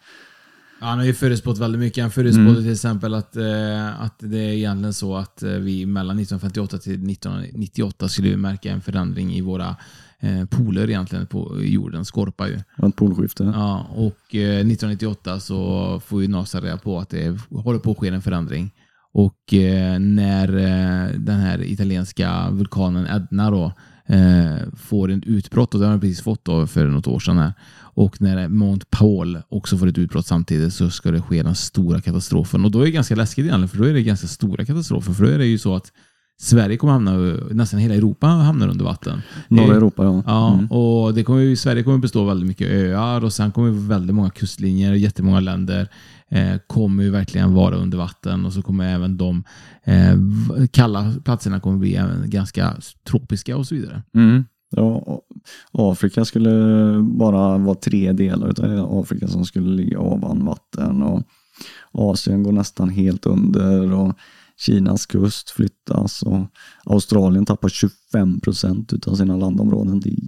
han har ju förutspått väldigt mycket. Han förutspådde Mm. till exempel att, eh, att det är egentligen så att eh, vi mellan 1958 till 1998 skulle vi märka en förändring i våra eh, poler egentligen på jorden, skorpa ju. ett poolskifte. Ja, och eh, 1998 så får ju NASA reda på att det håller på att ske en förändring. Och eh, när eh, den här italienska vulkanen Etna då eh, får en utbrott, och det har den precis fått då för något år sedan här. Och när Mont Paul också får ett utbrott samtidigt så ska det ske den stora katastrofen. Och då är det ganska läskigt egentligen, för då är det ganska stora katastrofer. För då är det ju så att Sverige kommer hamna, nästan hela Europa hamnar under vatten. Norra Det- Europa ja. Ja, Mm. och det kommer Sverige kommer bestå av väldigt mycket öar och sen kommer väldigt många kustlinjer, jättemånga länder eh, kommer ju verkligen vara under vatten och så kommer även de eh, kalla platserna kommer bli även ganska tropiska och så vidare. Mm. Ja, Afrika skulle bara vara tre delar av Afrika som skulle ligga ovan vatten och Asien går nästan helt under och Kinas kust flyttas och Australien tappar 25 procent av sina landområden. Det är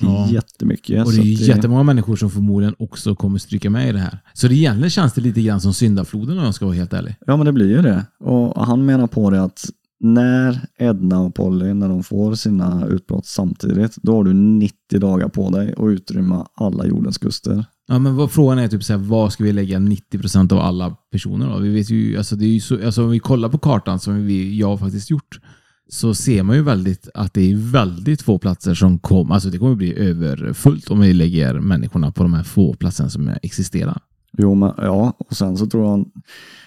Ja. jättemycket. Och det är ju att jättemånga människor som förmodligen också kommer stryka med i det här. Så det egentligen känns det lite grann som syndafloden om jag ska vara helt ärlig. Ja, men det blir ju det. Och han menar på det att när Edna och Polly, när de får sina utbrott samtidigt, då har du 90 dagar på dig att utrymma alla jordens kuster. Ja, men vad, frågan är typ så här, vad ska vi lägga 90% av alla personer då? Vi vet ju, alltså det är ju så, alltså om vi kollar på kartan som vi, jag har faktiskt gjort, så ser man ju väldigt att det är väldigt få platser som kommer, alltså det kommer bli överfullt om vi lägger människorna på de här få platserna som existerar. Jo, men, ja, och sen så tror jag,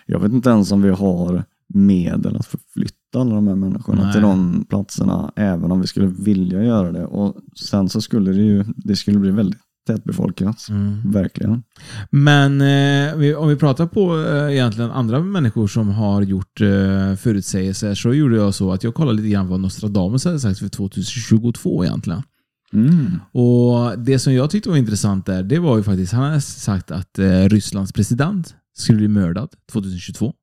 jag vet inte ens om vi har medel att förflytta alla de här människorna Nej. till de platserna, även om vi skulle vilja göra det. Och sen så skulle det ju, det skulle bli väldigt tätbefolkat. Verkligen. Men eh, om vi pratar på eh, egentligen andra människor som har gjort eh, förutsägelser så gjorde jag så att jag kollade lite grann vad Nostradamus hade sagt för 2022 egentligen. Mm. Och Det som jag tyckte var intressant där, det var ju faktiskt, han hade sagt att eh, Rysslands president skulle bli mördad 2022.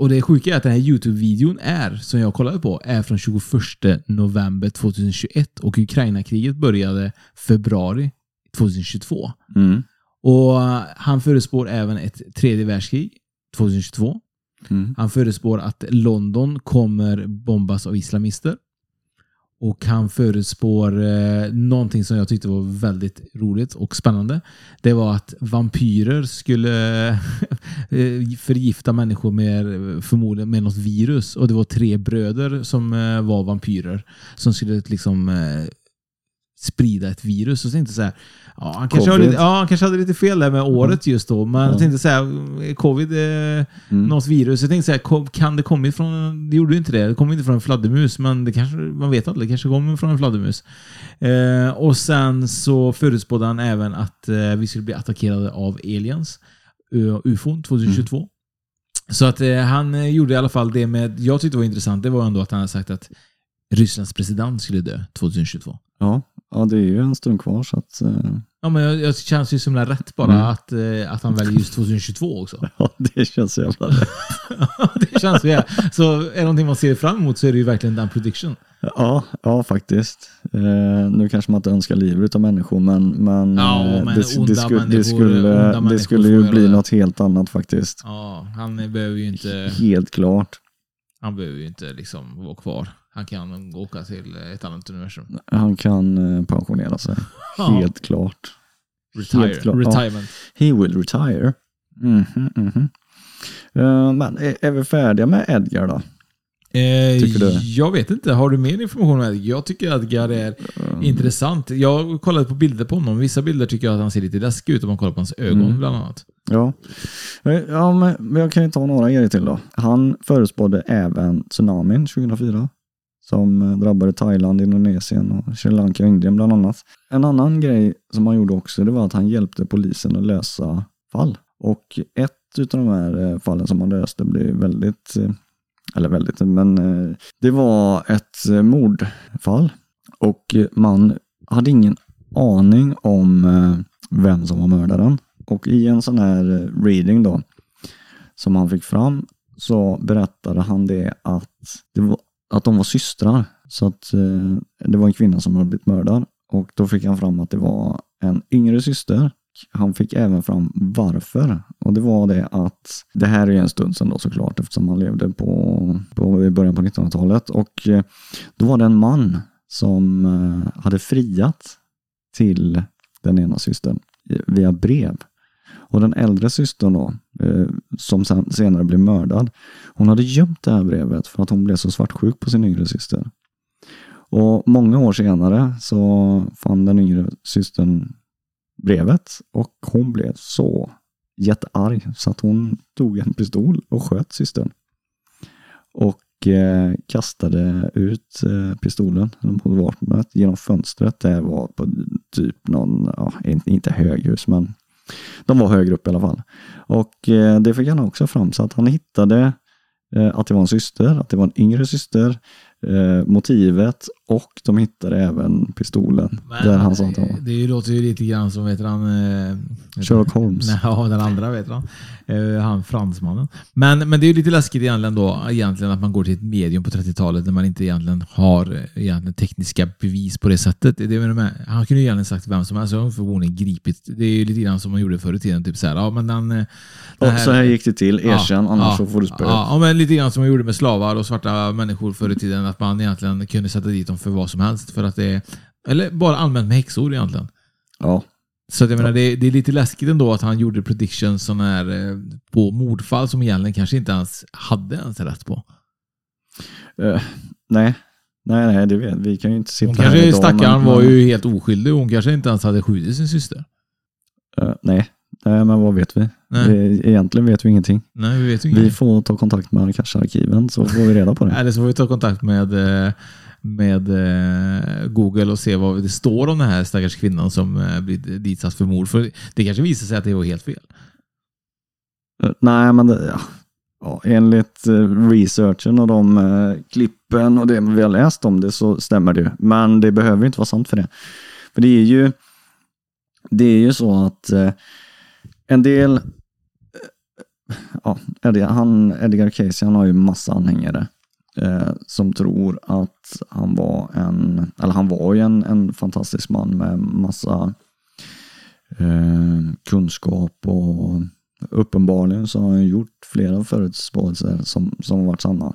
Och det sjuka är att den här YouTube-videon är, som jag kollade på, är från 21 november 2021 och Ukraina-kriget började februari 2022. Mm. Och han förespår även ett tredje världskrig 2022. Mm. Han förespår att London kommer bombas av islamister. Och han förutspår eh, någonting som jag tyckte var väldigt roligt och spännande. Det var att vampyrer skulle eh, förgifta människor med förmodligen med något virus. Och det var tre bröder som eh, var vampyrer som skulle liksom eh, sprida ett virus. Och så tänkte jag så här, ja, han, kanske lite, ja, han kanske hade lite fel där med året just då. Men jag Ja. tänkte så här, covid, eh, Mm. något virus. Jag tänkte så här, kom- kan det kommit från, det gjorde ju inte det, det kom inte från en fladdermus, men det kanske, man vet aldrig, det kanske kommer från en fladdermus. Eh, och sen så förutspådde han även att eh, vi skulle bli attackerade av aliens, ufon 2022. Så att eh, han eh, gjorde i alla fall det med, jag tyckte det var intressant, det var ändå att han hade sagt att Rysslands president skulle dö 2022. Ja, ja, det är ju en stund kvar så att eh, Ja, men jag, jag känns ju som det rätt bara Mm. att, eh, att han väljer just 2022 också. ja, det känns jävla rätt. det känns ju. Så är det någonting man ser fram emot så är det ju verkligen den prediction. Ja, ja faktiskt. Eh, nu kanske man inte önskar livet av människor men, men, Ja, eh, men det, skulle, det, skulle, det ju bli något helt annat faktiskt. Ja, han behöver ju inte, Helt klart. han behöver ju inte liksom vara kvar. Han kan åka till ett annat universum. Han kan eh, pensionera sig. Ja. Helt klart. Retire. Helt klart, ja. Retirement. He will retire. Mhm, mhm. Eh, men är, är vi färdiga med Edgar då? Eh? Jag vet inte. Har du mer information om Edgar? Jag tycker att Edgar är Mm. intressant. Jag kollade på bilder på honom. Vissa bilder tycker jag att han ser lite läskig ut om man kollar på hans ögon Mm. bland annat. Ja, Eh, ja men men jag kan ju ta några grejer till då. Han förutspådde även tsunamin 2004 som eh, drabbade Thailand, Indonesien och Sri Lanka och Indien bland annat. En annan grej som han gjorde också det var att han hjälpte polisen att lösa fall. Och ett utav de här eh, fallen som han löste blev väldigt, eh, eller väldigt, men det var ett mordfall. Och man hade ingen aning om vem som var mördaren. Och i en sån här reading då, som han fick fram, så berättade han det att, det var, att de var systrar. Så att eh, det var en kvinna som hade blivit mördad. Och då fick han fram att det var en yngre syster. Han fick även fram varför. Och det var det att, det här är ju en stund sedan då såklart eftersom han levde på, på i början på 1900-talet. Och eh, då var det en man som eh, hade friat till den ena systern via brev. Och den äldre systern då, eh, som sen, senare blev mördad, hon hade gömt det här brevet för att hon blev så svartsjuk på sin yngre syster. Och många år senare så fann den yngre systern brevet och hon blev så jättearg så att hon tog en pistol och sköt systern. Och eh, kastade ut eh, pistolen, vapnet, genom fönstret. Det var på typ någon, ja, inte höghus, men de var högre upp i alla fall. Och eh, det fick han också fram, så att han hittade eh, att det var en syster, att det var en yngre syster, eh, motivet och de hittade även pistolen där han sa att han var. Det låter ju lite grann som, vet han... Eh, vet Sherlock Holmes. Nej, ja, den andra vet han. Eh, han fransmannen. Men, men det är ju lite läskigt egentligen då, egentligen att man går till ett medium på 30-talet när man inte egentligen har eh, egentligen tekniska bevis på det sättet. Det är med, han kunde ju egentligen sagt vem som helst, har förmodligen gripit. Det är ju lite grann som man gjorde förr i tiden, typ så här, ja men den... eh, den Och så här gick det till, erkänn, annars så får du spö. Ja, ja, men lite grann som man gjorde med slavar och svarta människor förr i tiden. Att man egentligen kunde sätta dit dem för vad som helst. För att det, eller bara allmänt med häxor egentligen. Ja. Så att jag menar, det, det är lite läskigt ändå att han gjorde predictions som är eh, på mordfall som egentligen kanske inte ens hade ens rätt på. Eh, nej. Nej, nej, det vet vi. kan ju inte sitta Hon här kanske, idag, stackaren men- var ju helt oskyldig. Hon kanske inte ens hade skjutit sin syster. Eh, nej. Nej, men vad vet vi? Nej. vi? Egentligen vet vi ingenting. Nej, vi vet ju Vi ingenting. får ta kontakt med Arkasarkiven så får vi reda på det. Eller så får vi ta kontakt med, eh, med eh, Google och se vad det står om den här stackars kvinnan som eh, blir ditsatt för mord. För det kanske visar sig att det var helt fel. Nej, men det, ja. Ja, enligt researchen och de klippen och det vi har läst om det så stämmer det ju. Men det behöver inte vara sant för det. För det är ju, det är ju så att en del, eh, ja, Eddie, han, Edgar Casey han har ju massa anhängare eh, som tror att han var en, eller han var ju en, en fantastisk man med massa eh, kunskap och uppenbarligen så har han gjort flera förutspåelser som, som har varit sanna.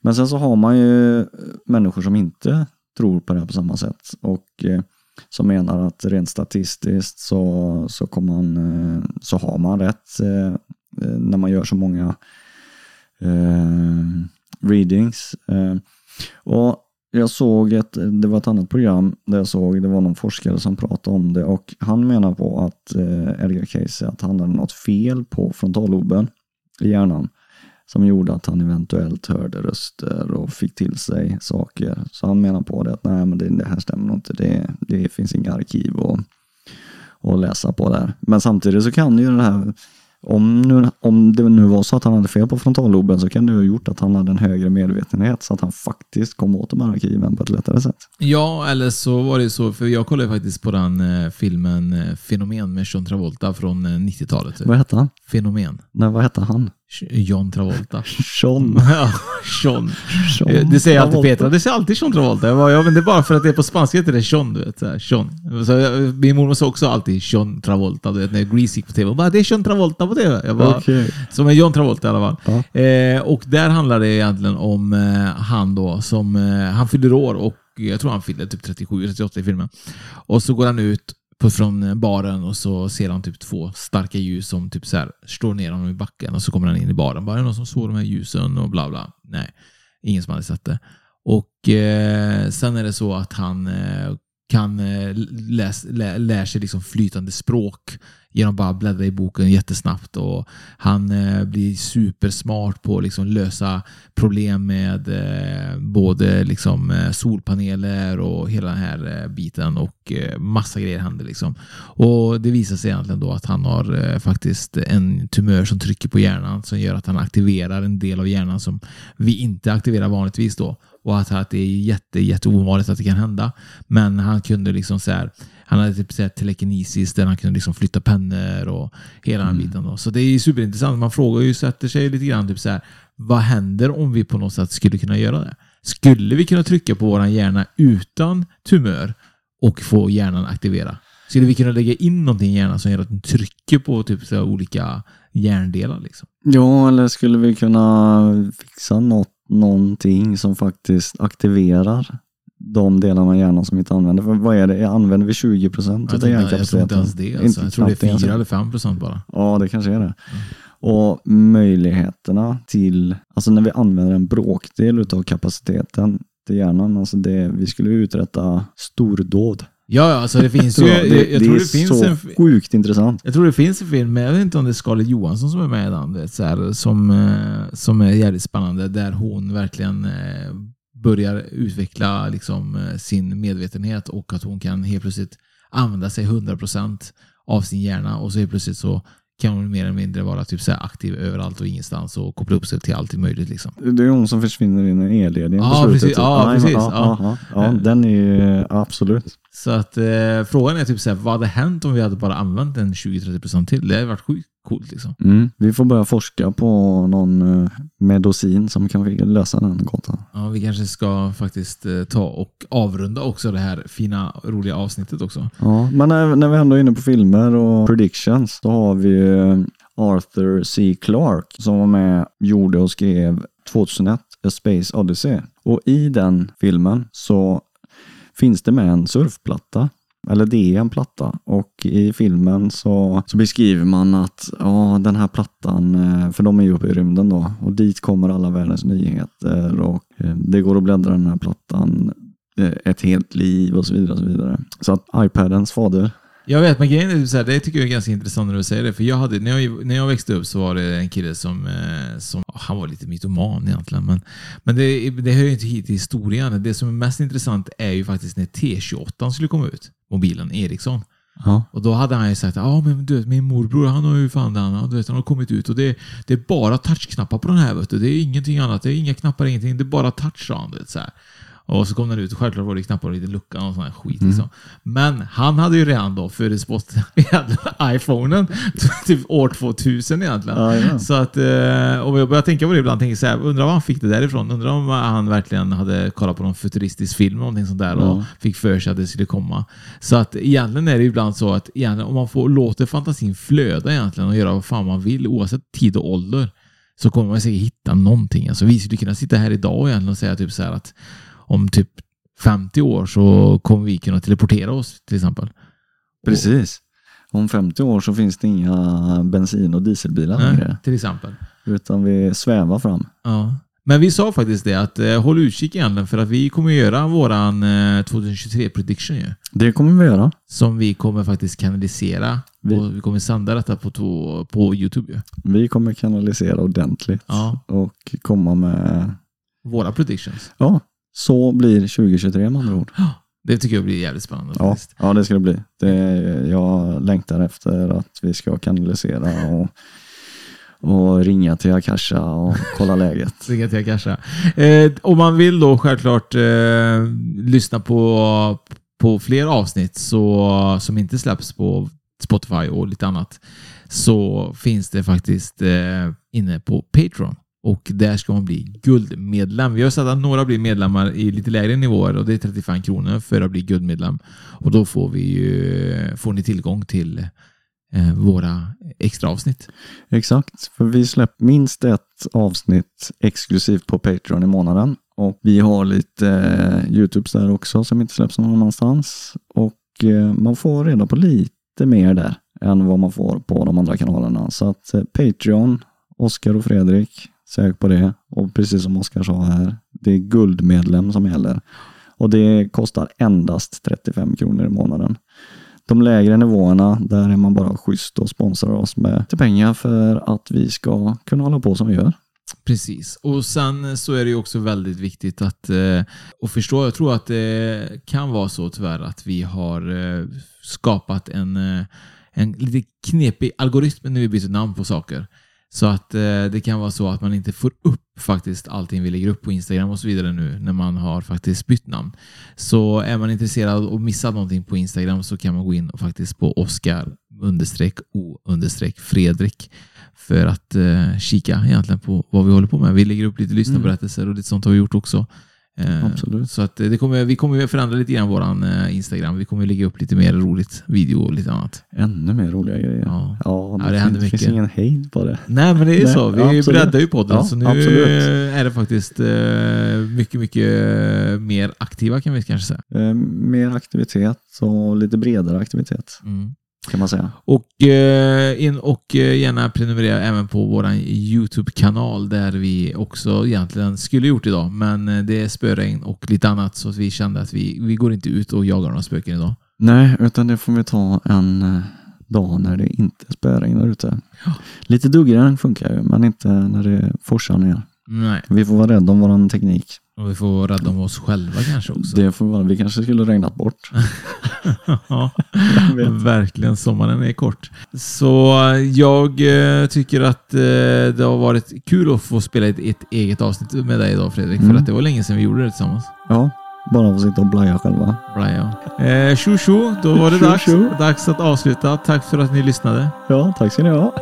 Men sen så har man ju människor som inte tror på det här på samma sätt och eh, som menar att rent statistiskt så, så, kommer man, eh, så har man rätt eh, eh, när man gör så många readings. Och jag såg ett, det var ett annat program där jag såg, det var någon forskare som pratade om det och han menar på att eh, Edgar Casey, att han hade något fel på frontalloben i hjärnan som gjorde att han eventuellt hörde röster och fick till sig saker. Så han menar på det att nej men det, det här stämmer inte, det, det finns inga arkiv att, att läsa på där. Men samtidigt så kan ju det här om, nu, om det nu var så att han hade fel på frontalloben så kan det ju ha gjort att han hade en högre medvetenhet så att han faktiskt kom åt de här arkiven på ett lättare sätt. Ja, eller så var det så, för jag kollade faktiskt på den eh, filmen eh, Fenomen med John Travolta från eh, 90-talet. Vad hette han? Fenomen. Nej, vad hette han? John Travolta. Sean. ja, John. Sean Eh, Det säger alltid. Petra, det säger alltid John Travolta. Jag bara, ja, men det är bara för att det är på spanska heter det John, du vet. Så här, John. Så min mormor sa också alltid John Travolta, du vet, när Grease gick på tv. Hon bara, det är John Travolta på tv. Jag bara, Okej. Som är John Travolta i alla fall. Ja. Eh, och där handlar det egentligen om eh, han då som, eh, han fyller år och jag tror han fyller typ 37, 38 i filmen. Och så går han ut från eh, baren och så ser han typ två starka ljus som typ så här slår ner honom i backen och så kommer han in i baren. Bara, är det någon som såg de här ljusen och bla bla. Nej, ingen som hade sett det. Och eh, sen är det så att han eh, kan eh, läs, lä, lär sig liksom flytande språk genom att bara bläddra i boken jättesnabbt. Och han eh, blir supersmart på att liksom lösa problem med eh, både liksom, eh, solpaneler och hela den här eh, biten och eh, massa grejer händer. Liksom. Och det visar sig egentligen då att han har eh, faktiskt en tumör som trycker på hjärnan som gör att han aktiverar en del av hjärnan som vi inte aktiverar vanligtvis då. Och att, att det är jätte, jätte ovanligt att det kan hända. Men han kunde liksom så här, han hade typ så här telekinesis där han kunde liksom flytta pennor och hela den biten. Då. Så det är superintressant. Man frågar ju, sätter sig lite grann typ så här, vad händer om vi på något sätt skulle kunna göra det? Skulle vi kunna trycka på våran hjärna utan tumör och få hjärnan aktivera? Skulle vi kunna lägga in någonting i hjärnan som gör att den trycker på typ så olika hjärndelar? Liksom? Ja, eller skulle vi kunna fixa något, någonting som faktiskt aktiverar de delarna av hjärnan som vi inte använder? För vad är det? Använder vi 20 procent av inte, jag tror inte hjärnkapaciteten? ens det. Alltså. Jag tror det är 4 eller 5 procent bara. Ja, det kanske är det. Och möjligheterna till, alltså när vi använder en bråkdel utav kapaciteten till hjärnan, alltså det, vi skulle uträtta stordåd Ja, ja, alltså det finns ju... Jag, jag. Det, jag det tror är det finns så en... sjukt intressant. Jag tror det finns en film, men jag vet inte om det är Scarlett Johansson som är med i den, vet, så här, som, eh, som är jävligt spännande, där hon verkligen eh, börjar utveckla liksom, eh, sin medvetenhet och att hon kan helt plötsligt använda sig 100% av sin hjärna och så helt plötsligt så kan hon mer eller mindre vara typ så aktiv överallt och ingenstans och koppla upp sig till allt möjligt. Liksom. Det är hon som försvinner in i elledningen Ja, på slutet. precis. Ja, men- precis. Ja, Ja. ja, ja, ja, den är ju absolut. Så att eh, frågan är typ så här, vad hade hänt om vi hade bara använt en 20-30% till? Det hade varit sjukt coolt liksom. Mm. Vi får börja forska på någon eh, medicin som kan lösa den gåtan. Ja, vi kanske ska faktiskt eh, ta och avrunda också det här fina, roliga avsnittet också. Ja, men när, när vi ändå är inne på filmer och predictions, då har vi ju Arthur C. Clarke som var med, gjorde och skrev 2001 A Space Odyssey. Och i den filmen så finns det med en surfplatta. Eller det är en platta och i filmen så, så beskriver man att ja, den här plattan, eh, för de är ju uppe i rymden då och dit kommer alla världens nyheter och eh, det går att bläddra den här plattan eh, ett helt liv och så vidare. Och så, vidare. så att iPadens fader jag vet, men grejen är så här, det tycker jag är ganska intressant när du säger det. För jag hade, när, jag, när jag växte upp så var det en kille som, eh, som han var lite mytoman egentligen. Men, men det, det hör ju inte hit till historien. Det som är mest intressant är ju faktiskt när T28 skulle komma ut. Mobilen Ericsson. Ja. Och då hade han ju sagt ja men du vet, min morbror han har ju fan den, du vet, han har kommit ut och det, det är bara touchknappar på den här vet du. Det är ingenting annat, det är inga knappar, ingenting, det är bara touch vet, så här. Och så kom den ut och självklart var det knappar och lite lucka och sån här skit liksom. Men han hade ju redan då förutspått iPhonen typ år 2000 egentligen. Jajamän. Så att, eh, och jag börjar tänka på det ibland, tänker så här, undrar var han fick det därifrån? Undrar om han verkligen hade kollat på någon futuristisk film eller någonting sånt där och Ja. fick för sig att det skulle komma. Så att egentligen är det ibland så att om man får låter fantasin flöda egentligen och göra vad fan man vill oavsett tid och ålder så kommer man säkert hitta någonting. Alltså vi skulle kunna sitta här idag och säga typ så här att om typ 50 år så kommer vi kunna teleportera oss till exempel. Precis. Om 50 år så finns det inga bensin och dieselbilar längre. till exempel. Utan vi svävar fram. Ja. Men vi sa faktiskt det att eh, håll utkik egentligen för att vi kommer göra våran eh, 2023 prediction ju. Det kommer vi göra. Som vi kommer faktiskt kanalisera. Vi- Och vi kommer sända detta på, to- på Youtube ju. Vi kommer kanalisera ordentligt Ja. och komma med... Våra predictions. Ja, så blir 2023 med andra ord. Det tycker jag blir jävligt spännande Ja, faktiskt. ja det ska det bli. Det, jag längtar efter att vi ska kanalisera och, och ringa till Akasha och kolla läget. Ringa till Akasha. Eh, om man vill då självklart eh, lyssna på, på fler avsnitt så, som inte släpps på Spotify och lite annat så finns det faktiskt eh, inne på Patreon. Och där ska man bli guldmedlem. Vi har sett att några blir medlemmar i lite lägre nivåer och det är 35 kronor för att bli guldmedlem. Och då får, vi ju, får ni tillgång till eh, våra extra avsnitt. Exakt, för vi släpper minst ett avsnitt exklusivt på Patreon i månaden. Och vi har lite eh, Youtubes där också som inte släpps någon annanstans. Och eh, man får reda på lite mer där än vad man får på de andra kanalerna. Så att eh, Patreon, Oskar och Fredrik, sök på det. Och precis som Oskar sa här, det är guldmedlem som gäller. Och det kostar endast 35 kronor i månaden. De lägre nivåerna, där är man bara schysst och sponsrar oss med lite pengar för att vi ska kunna hålla på som vi gör. Precis. Och sen så är det ju också väldigt viktigt att, eh, att förstå, jag tror att det kan vara så tyvärr att vi har eh, skapat en, eh, en lite knepig algoritm när vi byter namn på saker. Så att eh, det kan vara så att man inte får upp faktiskt allting vi lägger upp på Instagram och så vidare nu när man har faktiskt bytt namn. Så är man intresserad och missat någonting på Instagram så kan man gå in och faktiskt på Oskar understreck o understreck Fredrik för att eh, kika egentligen på vad vi håller på med. Vi lägger upp lite lyssnarberättelser och lite sånt har vi gjort också. Eh, Absolut. Så att det kommer, vi kommer förändra lite grann våran eh, Instagram. Vi kommer lägga upp lite mer roligt video och lite annat. Ännu mer roliga grejer. Ja. ja det, Ja, det händer finns, finns mycket. ingen hejd på det. Nej, men det är Nej, så. Vi absolut. breddar ju podden, Ja, så nu absolut. är det faktiskt eh, mycket, mycket mer aktiva kan vi kanske säga. Mer aktivitet och lite bredare aktivitet Mm. Kan man säga. Och, eh, in och eh, gärna prenumerera även på vår YouTube-kanal där vi också egentligen skulle gjort idag. Men eh, det är spöregn och lite annat så vi kände att vi, vi går inte ut och jagar några spöken idag. Nej, utan det får vi ta en eh, dag när det inte spöregnar ute. Lite duggregn funkar ju, men inte när det forsar ner. Nej, Vi får vara rädda om vår teknik. Och vi får vara rädda om oss själva kanske också. Det får vara, vi kanske skulle regnat bort. ja, verkligen. Sommaren är kort. Så jag eh, tycker att eh, det har varit kul att få spela ett, ett eget avsnitt med dig idag Fredrik. För Mm. att det var länge sedan vi gjorde det tillsammans. Ja, bara få sitta och blaja själva. Bra, ja. Eh, tjo tjo, då var det Tjo, dags, tjo. dags att avsluta. Tack för att ni lyssnade. Ja, tack ska ni ha.